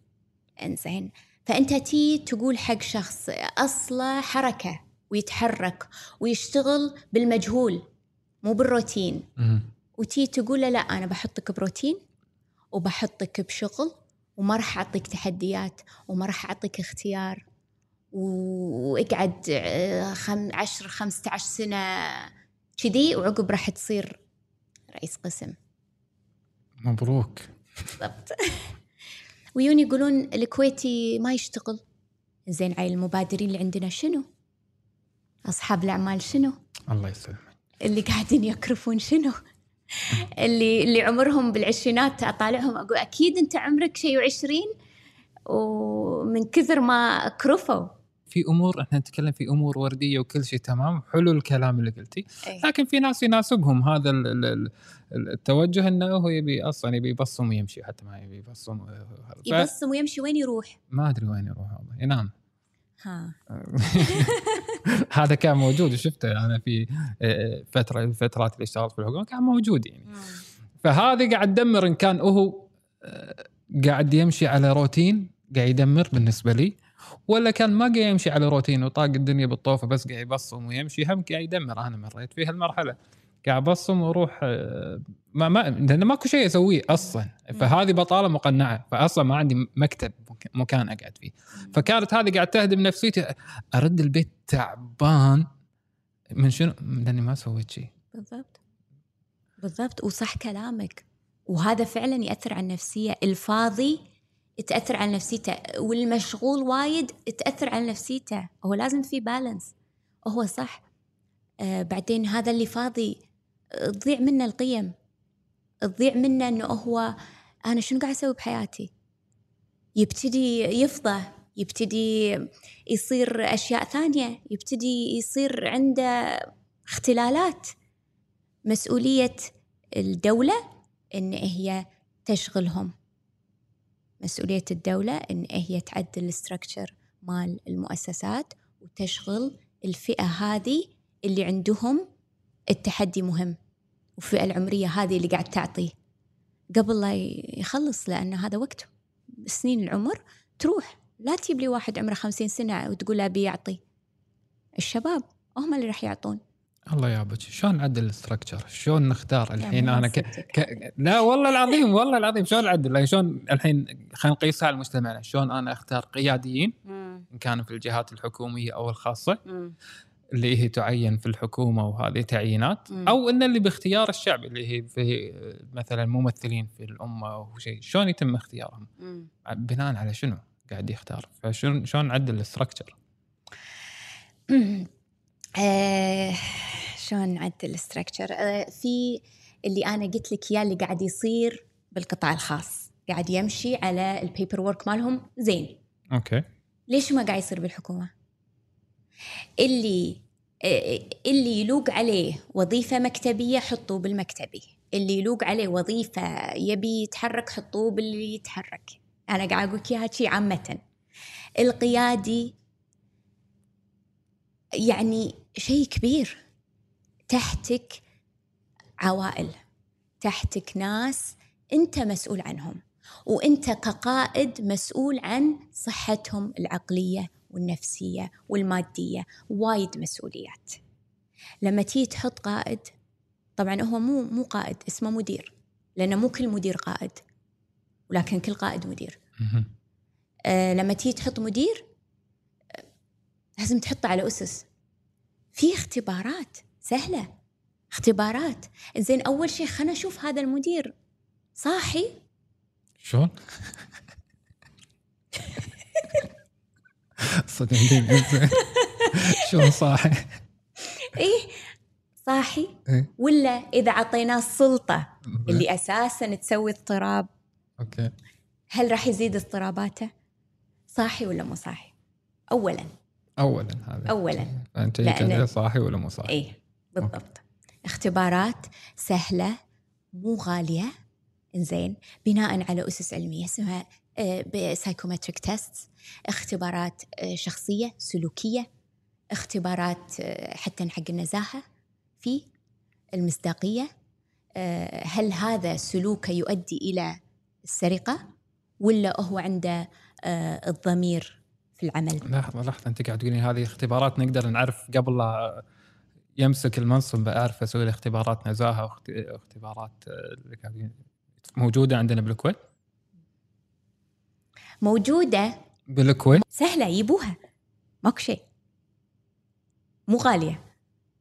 إنزين. فأنت تي تقول حق شخص أصله حركة ويتحرك ويشتغل بالمجهول مو بالروتين. وتي تقول له لا أنا بحطك بروتين وبحطك بشغل وما راح أعطيك تحديات وما راح أعطيك اختيار. واقعد آه، خم عشر خمسة عشر سنة كذي وعقب راح تصير رئيس قسم. مبروك. بالضبط. ويون يقولون الكويتي ما يشتغل. زين عيل المبادرين اللي عندنا شنو؟ أصحاب الأعمال شنو؟ الله يسلمك. اللي قاعدين يكرفون شنو؟ اللي اللي عمرهم بالعشرينات أطالعهم أقول أكيد أنت عمرك شيء وعشرين ومن كثر ما كرفوا. في أمور إحنا نتكلم في أمور وردية وكل شيء تمام حلو الكلام اللي قلتي. لكن في ناس يناسبهم هذا ال- ال- ال- التوجه إنه هو يبي أصلا يبي يبصم ويمشي حتى ما يبي يبصم ف- يبصم ويمشي وين يروح؟ ما أدري وين يروح هذا ينام. ها. هذا كان موجود وشفته أنا في آه، فترة الفترات اللي اشتغلت في الحكومة كان موجود يعني. فهذه قاعد تدمر إن كان هو آه، قاعد يمشي على روتين قاعد يدمر بالنسبة لي. ولا كان ما قاعد يمشي على روتين وطاق الدنيا بالطوفه بس قاعد يبصم ويمشي هم قاعد يدمر. أنا مريت في هالمرحله قاعد أبصم وأروح آه، ما ما لأن ماكو شيء أسويه أصلا. فهذه بطالة مقنعة. فاصلا ما عندي مكتب مك- مكان أقعد فيه. فكانت هذه قاعد تهدم نفسيتي. أرد البيت تعبان. من شنو؟ لأني ما سويت شيء. بالضبط. بالضبط. وصح كلامك. وهذا فعلا يأثر على النفسية. الفاضي تأثر على نفسيته والمشغول وايد تأثر على نفسيته. هو لازم في بالانس هو صح. آه بعدين هذا اللي فاضي. تضيع منه القيم. تضيع منه إنه هو أنا شنو قاعد أسوي بحياتي؟ يبتدي يفضى يبتدي يصير أشياء ثانية يبتدي يصير عنده اختلالات. مسؤولية الدولة إن هي تشغلهم. مسؤولية الدولة إن هي تعدل الاستراكشر مال المؤسسات وتشغل الفئة هذه اللي عندهم التحدي مهم والفئة العمرية هذه اللي قاعد تعطي قبل لا يخلص لأن هذا وقت سنين العمر تروح لا تجيب لي واحد عمره خمسين سنة وتقول له أبي يعطي. الشباب هم اللي راح يعطون. الله يابك شلون نعدل الاستراكشر؟ شلون نختار الحين أنا ك... ك... لا والله العظيم والله العظيم. شلون نعدل يعني شلون الحين خلينا نقيسها على مجتمعنا شلون أنا أختار قياديين؟ إن كانوا في الجهات الحكومية أو الخاصة. اللي هي تعين في الحكومة وهذه تعيينات. مم. أو إن اللي باختيار الشعب اللي هي في مثلا ممثلين في الأمة أو شيء. شلون يتم اختيارهم؟ بناء على شنو قاعد يختار؟ فشلون شلون نعدل ال structure؟ آه، شلون نعدل ال structure آه، في اللي أنا قلت لك إياه اللي قاعد يصير بالقطاع الخاص. قاعد يمشي على ال paper work مالهم زين. أوكي. ليش ما قاعد يصير بالحكومة؟ اللي آه، اللي يلوق عليه وظيفة مكتبية حطوه بالمكتبي. اللي يلوق عليه وظيفة يبي يتحرك حطوه باللي يتحرك. أنا قاعد أقول لك إياها شي عامة. القيادي يعني شيء كبير. تحتك عوائل تحتك ناس أنت مسؤول عنهم وأنت كقائد مسؤول عن صحتهم العقلية والنفسية والمادية وايد مسؤوليات. لما تيجي تحط قائد طبعا هو مو مو قائد اسمه مدير لأنه مو كل مدير قائد ولكن كل قائد مدير. آه، لما تيجي تحط مدير آه، لازم تحطه على أسس. في اختبارات. سهلة. اختبارات. زين أول شيء خلنا نشوف هذا المدير. صاحي؟ شلون؟ زين. شلون صاحي؟ إيه صاحي؟ إيه. ولا إذا عطيناه السلطة اللي أساسا تسوي اضطراب. أوكي. هل راح يزيد اضطراباته؟ صاحي ولا مو صاحي؟ أولا. اولا هذا. أولا. أنت لأن- صاحي ولا مو صاحي؟ إيه بالضبط. اختبارات سهلة مو غالية. إنزين. بناء على أسس علمية اسمها psychometric test اختبارات آه، شخصية سلوكية. اختبارات آه، حتى حق النزاهة. في المصداقية. آه، هل هذا سلوكه يؤدي إلى السرقة؟ ولا هو عنده آه، الضمير في العمل. لحظة لحظة أنت قاعد تقولين هذه اختبارات نقدر نعرف قبل لا يمسك المنصب بعرف أسوي اختبارات نزاهة واخت- واختبارات آه، موجودة عندنا بالكويت؟ موجودة. بالكويت؟ سهلة يجيبوها. ماكو شيء. مو غالية.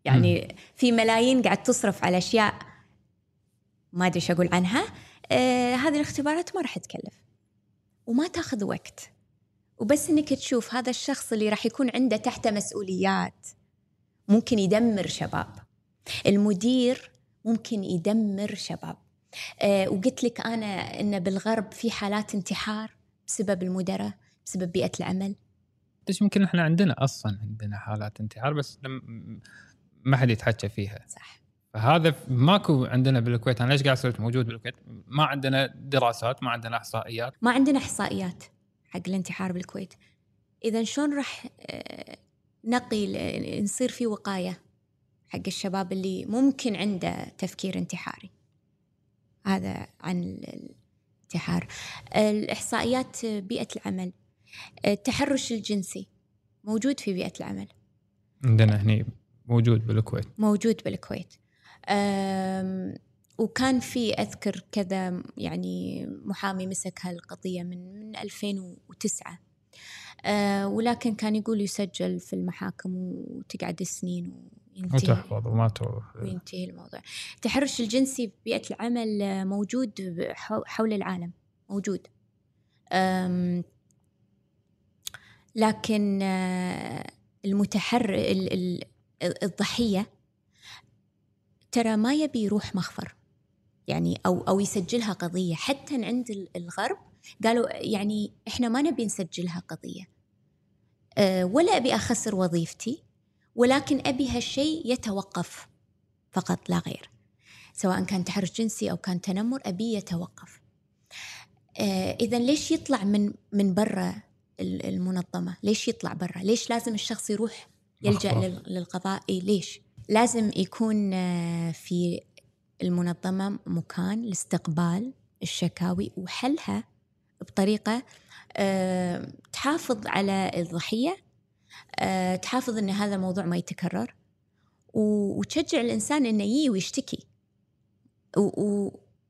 يعني في ملايين قاعد تصرف على أشياء ما أدري إيش أقول عنها. آه هذه الاختبارات ما راح تكلف. وما تاخذ وقت. وبس إنك تشوف هذا الشخص اللي راح يكون عنده تحته مسؤوليات ممكن يدمر شباب. المدير ممكن يدمر شباب. آه وقلت لك أنا ان بالغرب في حالات انتحار بسبب المدراء بسبب بيئة العمل. ليش يمكن إحنا عندنا أصلا عندنا حالات انتحار بس لم ما حد يتحكى فيها. صح. فهذا ماكو عندنا بالكويت. أنا ليش قاعد أسولف موجود بالكويت؟ ما عندنا دراسات ما عندنا إحصائيات. ما عندنا إحصائيات. حق الانتحار بالكويت. إذا شلون راح آه، نقي نصير في وقاية حق الشباب اللي ممكن عنده تفكير انتحاري؟ هذا عن ال- الانتحار. الإحصائيات بيئة العمل. التحرش الجنسي. موجود في بيئة العمل. عندنا هني موجود بالكويت. موجود بالكويت. وكان في أذكر كذا يعني محامي مسك هالقضية من من 2009 أه، ولكن كان يقول يسجل في المحاكم وتقعد سنين وينتهي. وتحفظ وما وينتهي الموضوع. التحرش الجنسي في بيئة العمل موجود حو- حول العالم موجود. لكن آه، المتحر ال- ال- الضحية ترى ما يبي يروح مخفر. يعني أو أو يسجلها قضية. حتى عند ال- الغرب قالوا يعني إحنا ما نبي نسجلها قضية. أه، ولا أبي أخسر وظيفتي ولكن أبي هالشيء يتوقف فقط لا غير. سواء كان تحرش جنسي أو كان تنمر أبي يتوقف. آه إذا ليش يطلع من من برا ال- المنظمة؟ ليش يطلع برا؟ ليش لازم الشخص يروح. لل- للقضاء؟ إيه ليش؟ لازم يكون آه، في المنظمة مكان لاستقبال الشكاوي وحلها بطريقة آه، تحافظ على الضحية آه، تحافظ أن هذا الموضوع ما يتكرر وتشجع الإنسان أنه يجي ويشتكي.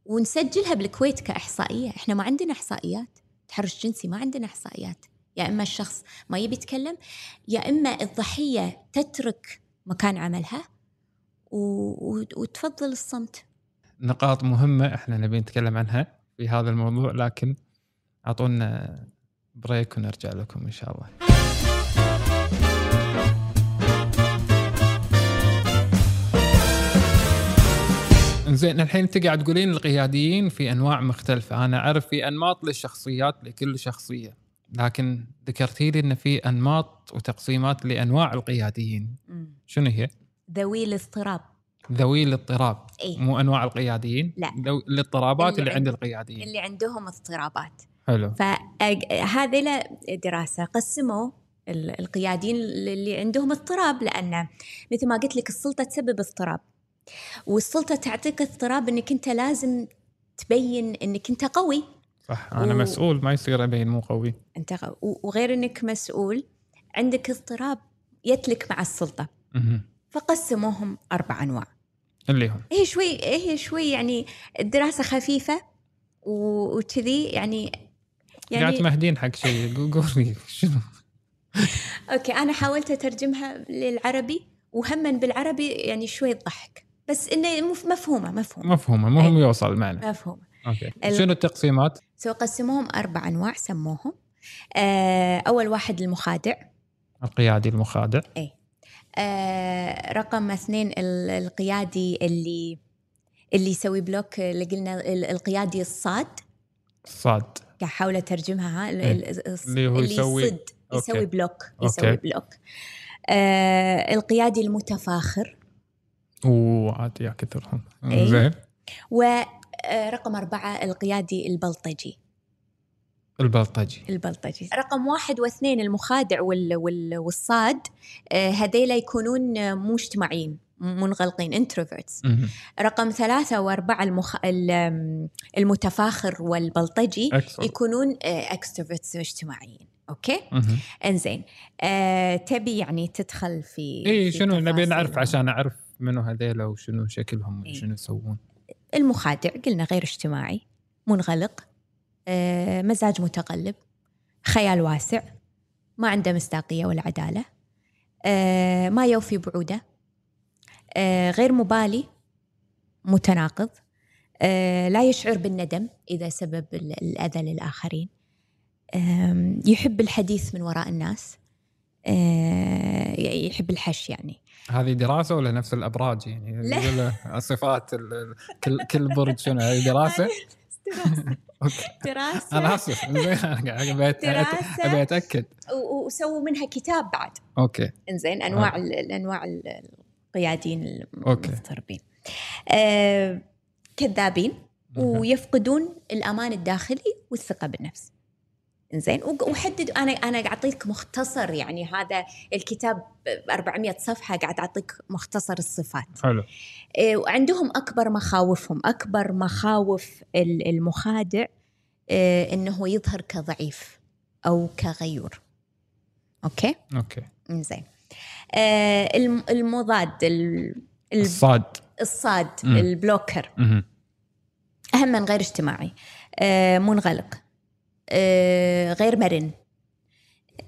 ونسجلها بالكويت كإحصائية. إحنا ما عندنا إحصائيات. تحرش جنسي ما عندنا إحصائيات. يا إما الشخص ما يبي يتكلم يا إما الضحية تترك مكان عملها. وتفضل الصمت. نقاط مهمة إحنا نبي نتكلم عنها في هذا الموضوع لكن أعطونا بريك ونرجع لكم إن شاء الله. زين الحين أنت قاعد تقولين القياديين في أنواع مختلفة. أنا أعرف في أنماط للشخصيات لكل شخصية لكن ذكرتي لي إن في أنماط وتقسيمات لأنواع القياديين. شنو هي؟ ذوي الاضطراب. ذوي الاضطراب. اي مو أنواع القياديين لا. ذو الاضطرابات اللي اللي, عند القياديين. اللي عندهم اضطرابات. حلو. فهذه دراسة. قسموا ال- القياديين اللي عندهم اضطراب لأن مثل ما قلت لك السلطة تسبب اضطراب. والسلطة تعطيك اضطراب أنك أنت لازم تبين أنك أنت قوي. صح أنا و- مسؤول ما يصير أبين مو قوي. و- وغير أنك مسؤول عندك اضطراب يتلك مع السلطة. مهم. فقسموهم أربع أنواع. اللي هم؟ هي شوي هي شوي يعني الدراسة خفيفة وكذي يعني قاعد يعني تمهدين حق شيء قو- قولي شنو؟ okay أنا حاولت أترجمها للعربي وهما بالعربي يعني شوي تضحك بس إنه مف- مفهومة مفهومة. مفهومة المهم يوصل المعنى مفهومة. okay. ال- شنو التقسيمات؟ so قسموهم أربع أنواع سموهم. آه أول واحد المخادع. القيادي المخادع. آه رقم اثنين ال- القيادي اللي اللي يسوي block اللي قلنا ال- القيادي الصاد الصاد قاعد أحاول أترجمها ها إيه. اللي هو يسوي- يصد يسوي okay. block okay. يسوي block آه القيادي المتفاخر وعاد يا كثرهم إيه. زين ورقم أربعة القيادي البلطجي البلطجي البلطجي رقم واحد واثنين المخادع وال وال والصاد آه، هذيلا يكونون آه، مو اجتماعيين منغلقين introverts. رقم ثلاثة وأربعة المخ... المتفاخر والبلطجي أكثر يكونون extroverts اجتماعيين okay. إنزين آه، تبي يعني تدخل في إي شنو نبي. نعرف عشان أعرف منو هذيلا وشنو شكلهم. وشنو يسوون المخادع قلنا غير اجتماعي منغلق آه، مزاج متقلب خيال واسع ما عنده مصداقية ولا عدالة آه، ما يوفي بوعوده آه، غير مبالي متناقض آه، لا يشعر بالندم إذا سبب ال- الأذى للآخرين. يحب الحديث من وراء الناس آه، يحب الحش يعني. هذه دراسة ولا نفس الأبراج يعني؟ لا. يقول صفات ال- ال- كل كل برج شنو؟ هذه دراسة؟ دراسة. أوكي. دراسة أنا زين أبي أتأكد. وسووا منها كتاب بعد. okay. إنزين أنواع ال- الأنواع ال- القياديين okay. المضطربين. آه كذابين ويفقدون الأمان الداخلي والثقة بالنفس. وق- وحدد أنا أنا قاعد أعطيك مختصر يعني هذا الكتاب 400 صفحة قاعد أعطيك مختصر الصفات. حلو. آه، وعندهم أكبر مخاوفهم. أكبر مخاوف ال- المخادع آه، إنه يظهر كضعيف أو كغيور. okay؟ okay. زين الم- المضاد ال- ال- الصاد. الصاد. ال blocker. أهم من غير اجتماعي. منغلق. غير مرن.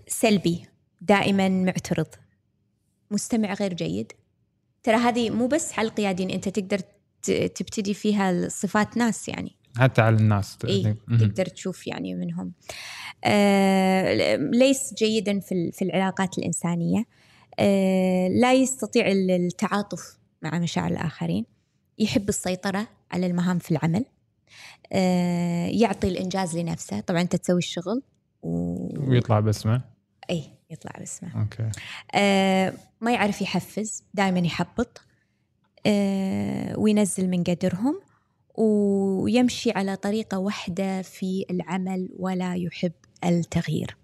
سلبي دائما معترض. مستمع غير جيد. ترى هذه مو بس على القيادين أنت تقدر تبتدي فيها صفات ناس يعني. حتى على الناس. مهم. تقدر تشوف يعني منهم. آه ليس جيدا في في العلاقات الإنسانية. آه لا يستطيع ال- التعاطف مع مشاعر الآخرين. يحب السيطرة على المهام في العمل. آه يعطي الإنجاز لنفسه. طبعا أنت تسوي الشغل و... ويطلع باسمه؟ إي يطلع باسمه. أوكي. آه ما يعرف يحفز دائما يحبط آه وينزل من قدرهم ويمشي على طريقة واحدة في العمل ولا يحب التغيير.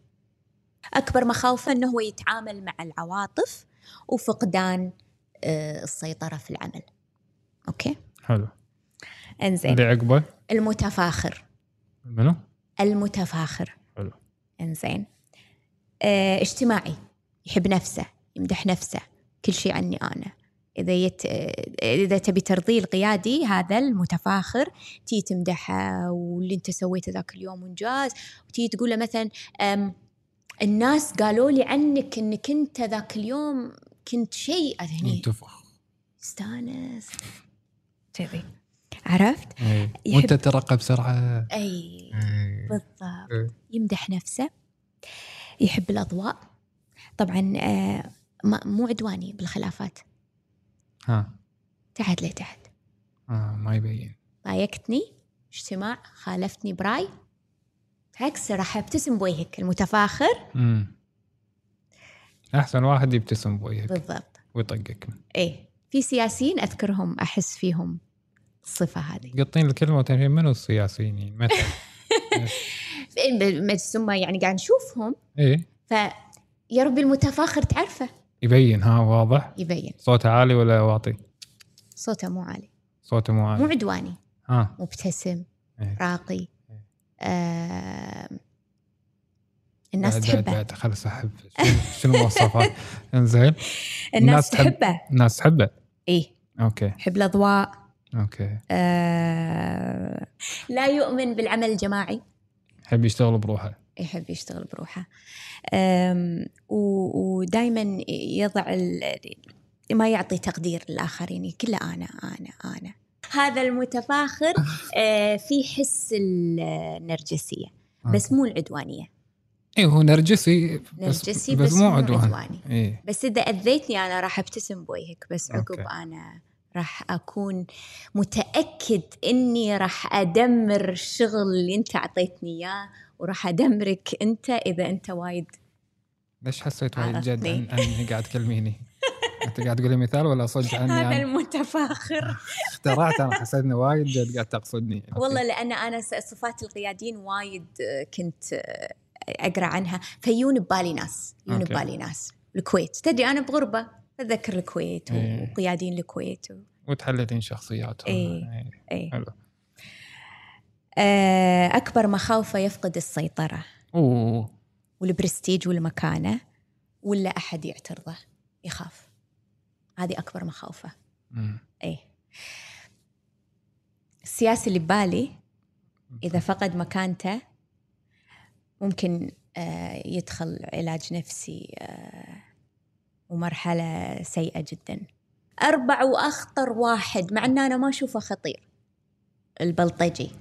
أكبر مخاوفه إنه هو يتعامل مع العواطف وفقدان آه، السيطرة في العمل. أوكي؟ حلو. إنزين. اللي عقبة. المتفاخر. منو؟ المتفاخر. حلو. إنزين. آه اجتماعي. يحب نفسه يمدح نفسه كل شيء عني أنا. إذا يت... إذا تبي ترضيه القيادي هذا المتفاخر. تي تمدحه واللي أنت سويته ذاك اليوم انجاز وتي تقول له مثلا. الناس قالوا لي عنك إنك أنت ذاك اليوم كنت شيء. هني استانس. كذي. عرفت؟ يحب- وأنت ترقى بسرعة. أي إيه. بالضبط. إيه. يمدح نفسه يحب الأضواء. طبعا آه، مو عدواني بالخلافات. ها. تحت لتحت آه ما يبين. ضايقتني اجتماع خالفتني براي. عكس راح ابتسم بوجهك المتفاخر. امم أحسن واحد يبتسم بوجهك. بالضبط. ويطقك. إيه. في سياسيين أذكرهم أحس فيهم. الصفة هذه. قطين الكلمة وتنفين منو السياسيين؟ مثلا بس هم يعني قاعد نشوفهم. إيه. فيا ربي المتفاخر تعرفه. يبين ها واضح؟ يبين. صوته عالي ولا واطي؟ صوته مو عالي. صوته مو مو عالي عدواني. ها. مبتسم إيه. راقي إيه. آه الناس بعد- تحبه. بعد خلص أحب. شنو- المواصفات إنزين. الناس الناس تحب- تحبه. الناس تحبه؟ إيه. okay. يحب الأضواء. okay. آه لا يؤمن بالعمل الجماعي. يحب يشتغل بروحه. يحب يشتغل بروحه. ودائما يضع ما يعطي تقدير للآخرين كله أنا أنا أنا. هذا المتفاخر آه، في حس النرجسية بس مو العدوانية. اي هو نرجسي بس, نرجسي بس, مو عدوان عدواني. إيه. بس إذا أذيتني أنا راح أبتسم بوجهك بس عقب okay. أنا راح أكون متأكد إني راح أدمر الشغل اللي أنت أعطيتني إياه وراح أدمرك أنت إذا أنت وايد ليش حسيت وايد جد. عن اني قاعد تكلميني؟ أنت قاعد تقولي مثال ولا صدق عني هذا يعني المتفاخر. اخترعت أنا حسيت انه وايد جد قاعد تقصدني. والله لأن أنا صفات القياديين وايد آه، كنت آه، أقرأ عنها. فيون ببالي ناس يون. ببالي ناس. الكويت. تدري أنا بغربة. أتذكر الكويت إيه. وقيادين الكويت و... وتحللين شخصياتهم. إيه. إيه. حلو. آه، أكبر مخاوفه يفقد السيطرة. أوه. والبرستيج والمكانة ولا أحد يعترضه يخاف. هذه أكبر مخاوفه. إيه. السياسي اللي ببالي إذا فقد مكانته ممكن آه، يدخل علاج نفسي آه، ومرحلة سيئة جدا. أربع وأخطر واحد مع أن أنا ما أشوفه خطير. البلطجي.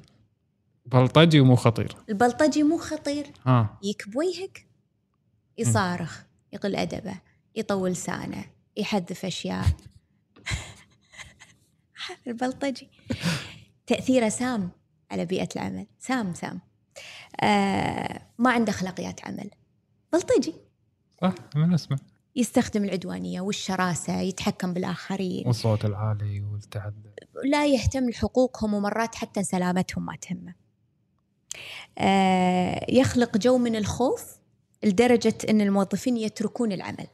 بلطجي ومو خطير. البلطجي مو خطير. ها. يكب وجهك يصارخ يقل أدبه يطول لسانه يحذف أشياء. البلطجي. تأثيره سام على بيئة العمل. سام سام. آه ما عنده أخلاقيات عمل. بلطجي. صح من اسمه يستخدم العدوانية والشراسة يتحكم بالآخرين. والصوت العالي والتعدد لا يهتم لحقوقهم ومرات حتى سلامتهم ما تهمه آه، يخلق جو من الخوف لدرجة أن الموظفين يتركون العمل.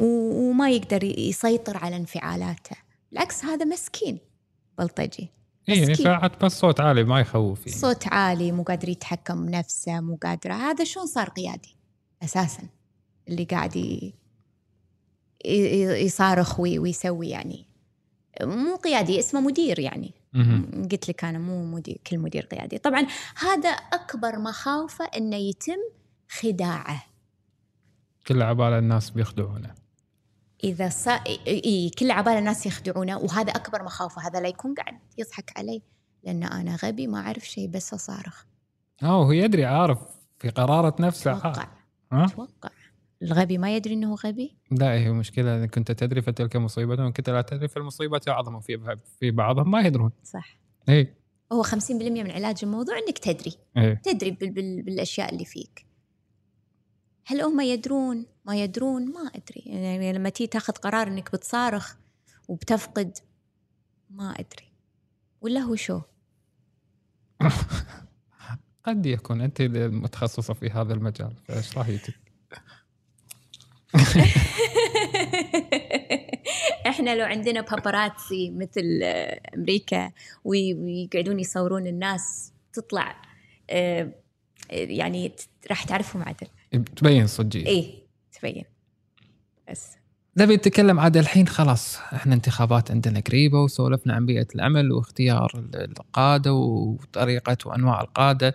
وما يقدر يسيطر على انفعالاته. بالعكس هذا مسكين. بلطجي مسكين. فعت بس صوت عالي ما يخوف يعني. صوت عالي مو قادر يتحكم بنفسه مو قادر. هذا شلون صار قيادي؟ أساسا. اللي قاعد يصارخ وي- ويسوي يعني. مو قيادي اسمه مدير يعني. قلت لك أنا مو مدير كل مدير قيادي. طبعا هذا أكبر مخاوفة إنه يتم خداعه. كل عبالة الناس بيخدعونه. إذا صا... إي كل عبال الناس يخدعونه وهذا أكبر مخاوفة. هذا لا يكون قاعد يضحك علي لأن أنا غبي ما أعرف شيء بس أصارخ. آه هو يدري عارف في قرارة نفسه. أتوقع أتوقع الغبي ما يدري إنه غبي؟ لا هي مشكلة إذا كنت تدري فتلك مصيبة وإن كنت لا تدري فالمصيبة أعظم في في بعضهم ما يدرون. صح. اي هو 50% من علاج الموضوع إنك تدري. اي تدري بال... بال... بالأشياء اللي فيك. هل هم يدرون؟ ما يدرون؟ ما أدري. يعني لما تيجي تاخذ قرار إنك بتصارخ وبتفقد ما أدري. ولا هو شو؟ قد يكون أنت المتخصصة في هذا المجال فإيش رايك؟ إحنا لو عندنا باباراتسي مثل أمريكا وي- ويقعدون يصورون الناس تطلع آه، يعني راح تعرفهم عدل تبين صجيه إيه تبين. بس. نبي نتكلم عاد الحين خلاص. إحنا انتخابات عندنا قريبة وسولفنا عن بيئة العمل واختيار ال- القادة وطريقة وأنواع القادة.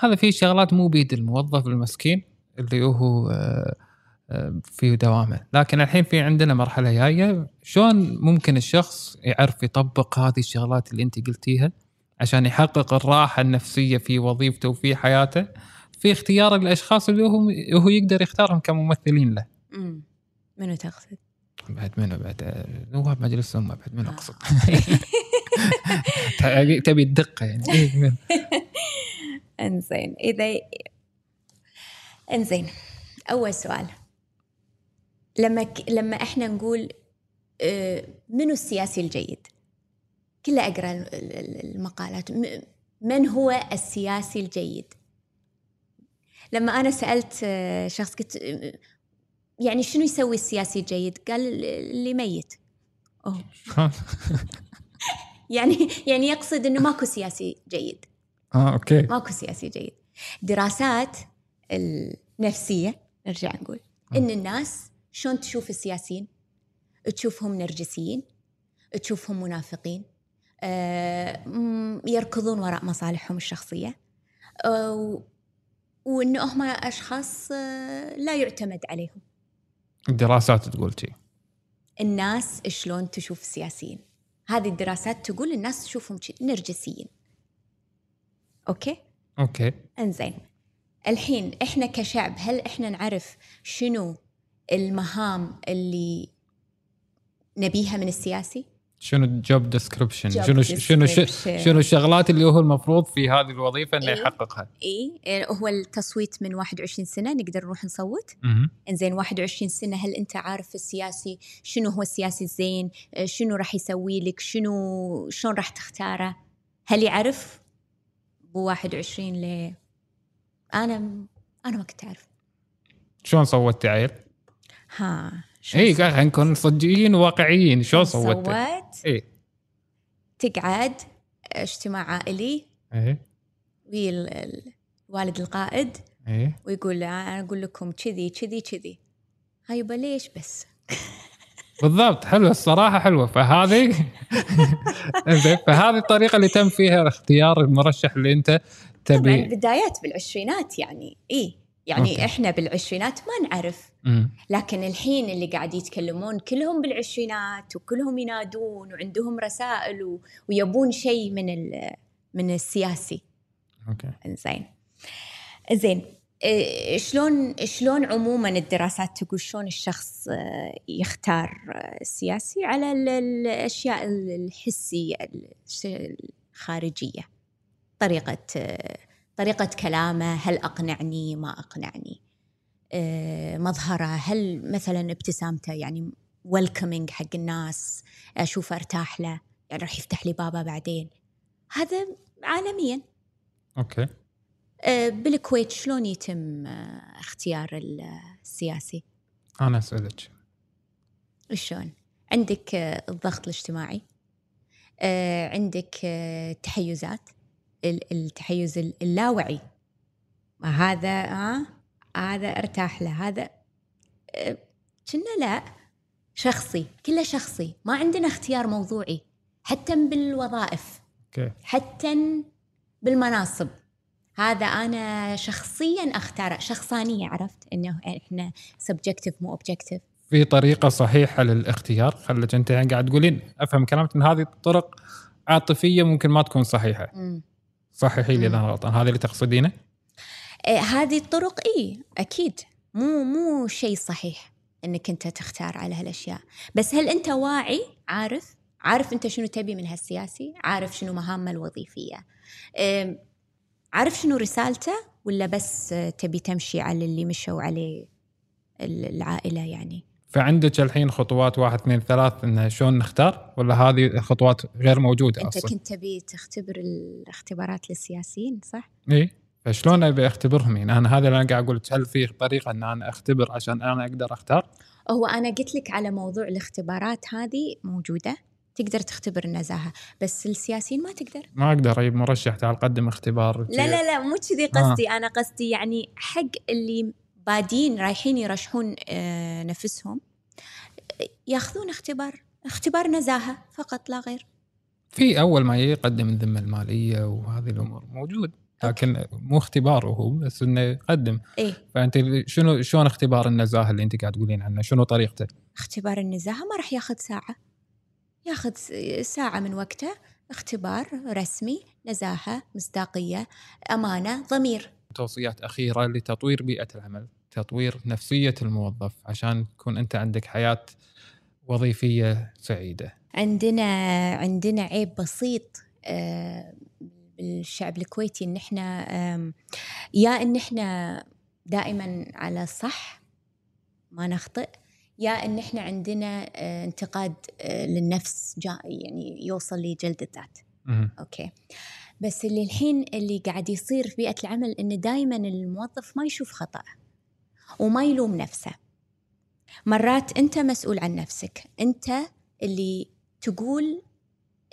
هذا في شغلات مو بيد الموظف المسكين اللي هو آه، في دوامه. لكن الحين في عندنا مرحلة جاية. شلون ممكن الشخص يعرف يطبق هذه الشغلات اللي أنت قلتيها عشان يحقق الراحة النفسية في وظيفته وفي حياته؟ في اختيار الأشخاص اللي هو هو يقدر يختارهم كممثلين له. امم منو تقصد؟ بعد منو؟ بعد آه، نواب مجلس الأمة. بعد منو آه. اقصد تبي الدقة يعني. إيه إنزين. اذا إنزين. أول سؤال. لما ك... لما إحنا نقول آه، منو السياسي الجيد؟ كله أقرأ ال- ال- المقالات م- من هو السياسي الجيد؟ لما أنا سألت آه، شخص قلت آه، يعني شنو يسوي السياسي الجيد؟ قال اللي ميت. أوه. يعني يعني يقصد إنه ماكو سياسي جيد. آه أوكي ماكو سياسي جيد دراسات النفسية نرجع نقول إن الناس شلون تشوف السياسيين؟ تشوفهم نرجسيين؟ تشوفهم منافقين؟ آه، يركضون وراء مصالحهم الشخصية؟ آه، و- وإنه هم أشخاص آه، لا يعتمد عليهم. الدراسات تقول شيء الناس شلون تشوف السياسيين؟ هذه الدراسات تقول الناس تشوفهم شي- نرجسيين. okay؟ okay. إنزين. الحين إحنا كشعب هل إحنا نعرف شنو المهام اللي نبيها من السياسي؟ شنو ال job description شنو شنو. شنو الشغلات اللي هو المفروض في هذه الوظيفة إنه إيه. يحققها اي إيه، هو التصويت من 21 سنة نقدر نروح نصوت. إنزين 21 سنة هل أنت عارف السياسي شنو هو السياسي الزين شنو راح يسوي لك شنو شلون راح تختاره هل يعرف بو 21 ل أنا أنا ما كنت أعرف شلون صوتي عيل؟ ها اي قاعد نكون صجيين وواقعيين. شلون صوتي؟ صوت؟ اي تقعد اجتماع عائلي. اي ويا ال- ال- الوالد القائد. اي ويقول أنا أقول لكم كذي كذي كذي. هاي يبا ليش بس؟ بالضبط حلوة الصراحة حلوة. فهذه فهذه الطريقة اللي تم فيها اختيار المرشح اللي أنت طبعا تبي بدايات بالعشرينات يعني. اي يعني okay. إحنا بالعشرينات ما نعرف. مم. لكن الحين اللي قاعد يتكلمون كلهم بالعشرينات وكلهم ينادون وعندهم رسائل و... ويبون شيء من ال... من السياسي. أوكي. إنزين. زين إيه، شلون شلون عموما الدراسات تقول شلون الشخص آه، يختار آه، السياسي على ال- الأشياء الحسية الخارجية؟ طريقة طريقة كلامه هل أقنعني؟ ما أقنعني. آه، مظهره هل مثلا ابتسامته يعني welcoming حق الناس اشوفه أرتاح له يعني راح يفتح لي بابه بعدين. هذا عالميا. okay. آه، بالكويت شلون يتم آه، اختيار السياسي؟ أنا أسألك. شلون؟ عندك الضغط الاجتماعي. عندك تحيزات. التحيز ال- اللاوعي. هذا ها؟ هذا ارتاح له. هذا آه، كنا لا شخصي كله شخصي. ما عندنا اختيار موضوعي. حتى بالوظائف. okay. حتى بالمناصب. هذا أنا شخصيا أختاره. شخصانية عرفت؟ إنه إحنا subjective مو objective في طريقة صحيحة للاختيار. خلك أنت يعني قاعد تقولين أفهم كلامك إن هذه الطرق عاطفية ممكن ما تكون صحيحة. صححي لي إذا أنا غلطان. هذا اللي تقصدينه؟ إيه هذه الطرق إي أكيد. مو مو شيء صحيح إنك أنت تختار على هالأشياء. بس هل أنت واعي عارف؟ عارف أنت شنو تبي من هالسياسي؟ عارف شنو مهامه الوظيفية. إيه عارف شنو رسالته؟ ولا بس تبي تمشي على اللي مشوا عليه ال- العائلة يعني؟ فعندك الحين خطوات واحد اثنين ثلاث انه شلون نختار؟ ولا هذه الخطوات غير موجودة أنت أصلا؟ كنت تبي تختبر الاختبارات للسياسيين صح؟ اي فشلون أبي أختبرهم؟ يعني أنا هذا اللي أنا قاعد أقول هل في طريقة إن أنا أختبر عشان أنا أقدر أختار؟ هو أنا قلت لك على موضوع الاختبارات هذه موجودة تقدر تختبر النزاهة بس السياسيين ما تقدر. ما أقدر أجيب مرشح تعال قدم اختبار. لا لا لا مو كذي قصدي. آه. أنا قصدي يعني حق اللي بادين رايحين يرشحون آه نفسهم. ياخذون اختبار اختبار نزاهة فقط لا غير. في أول ما يقدم الذمة المالية وهذه الأمور موجود لكن مو اختبار هو بس إنه يقدم. إيه. فأنت شنو شلون اختبار النزاهة اللي أنت قاعد تقولين عنه؟ شنو طريقته؟ اختبار النزاهة ما راح ياخذ ساعة. ياخذ ساعة من وقته اختبار رسمي نزاهة مصداقية أمانة ضمير. توصيات أخيرة لتطوير بيئة العمل. تطوير نفسية الموظف عشان تكون أنت عندك حياة وظيفية سعيدة. عندنا عندنا عيب بسيط آه، بالشعب الكويتي إن إحنا يا إن إحنا دائما على صح ما نخطئ يا إن إحنا عندنا آه، انتقاد آه، للنفس يعني يوصل لجلد الذات. أوكي. بس اللي الحين اللي قاعد يصير في بيئة العمل انه دائما الموظف ما يشوف خطأ وما يلوم نفسه. مرات أنت مسؤول عن نفسك. أنت اللي تقول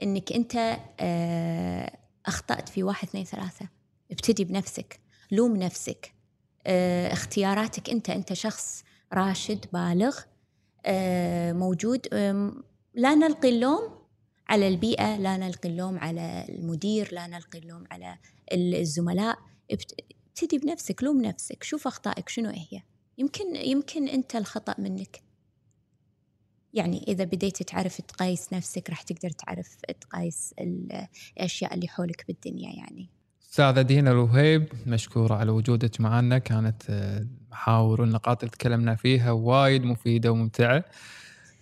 إنك أنت آه، أخطأت في واحد اثنين ثلاثة. ابتدي بنفسك. لوم نفسك. آه، اختياراتك أنت. أنت شخص راشد بالغ آه، موجود. لا نلقي اللوم على البيئة لا نلقي اللوم على المدير لا نلقي اللوم على الزملاء. ابتدي بنفسك لوم نفسك شوف أخطائك شنو هي. يمكن يمكن أنت الخطأ منك. يعني إذا بديت تعرف تقايس نفسك راح تقدر تعرف تقايس الأشياء اللي حولك بالدنيا يعني. أستاذة دينا الوهيب مشكورة على وجودك معنا. كانت المحاور والنقاط اللي تكلمنا فيها وايد مفيدة وممتعة.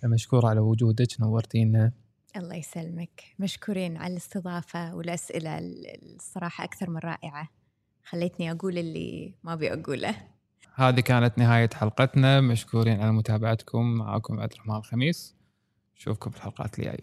مشكورة على وجودك نورتينا. الله يسلمك. مشكورين على الاستضافة والأسئلة الصراحة أكثر من رائعة. خليتني أقول اللي ما أبي أقوله. هذه كانت نهاية حلقتنا. مشكورين على متابعتكم. معكم عبد الرحمن الخميس. نشوفكم في الحلقات الجاية.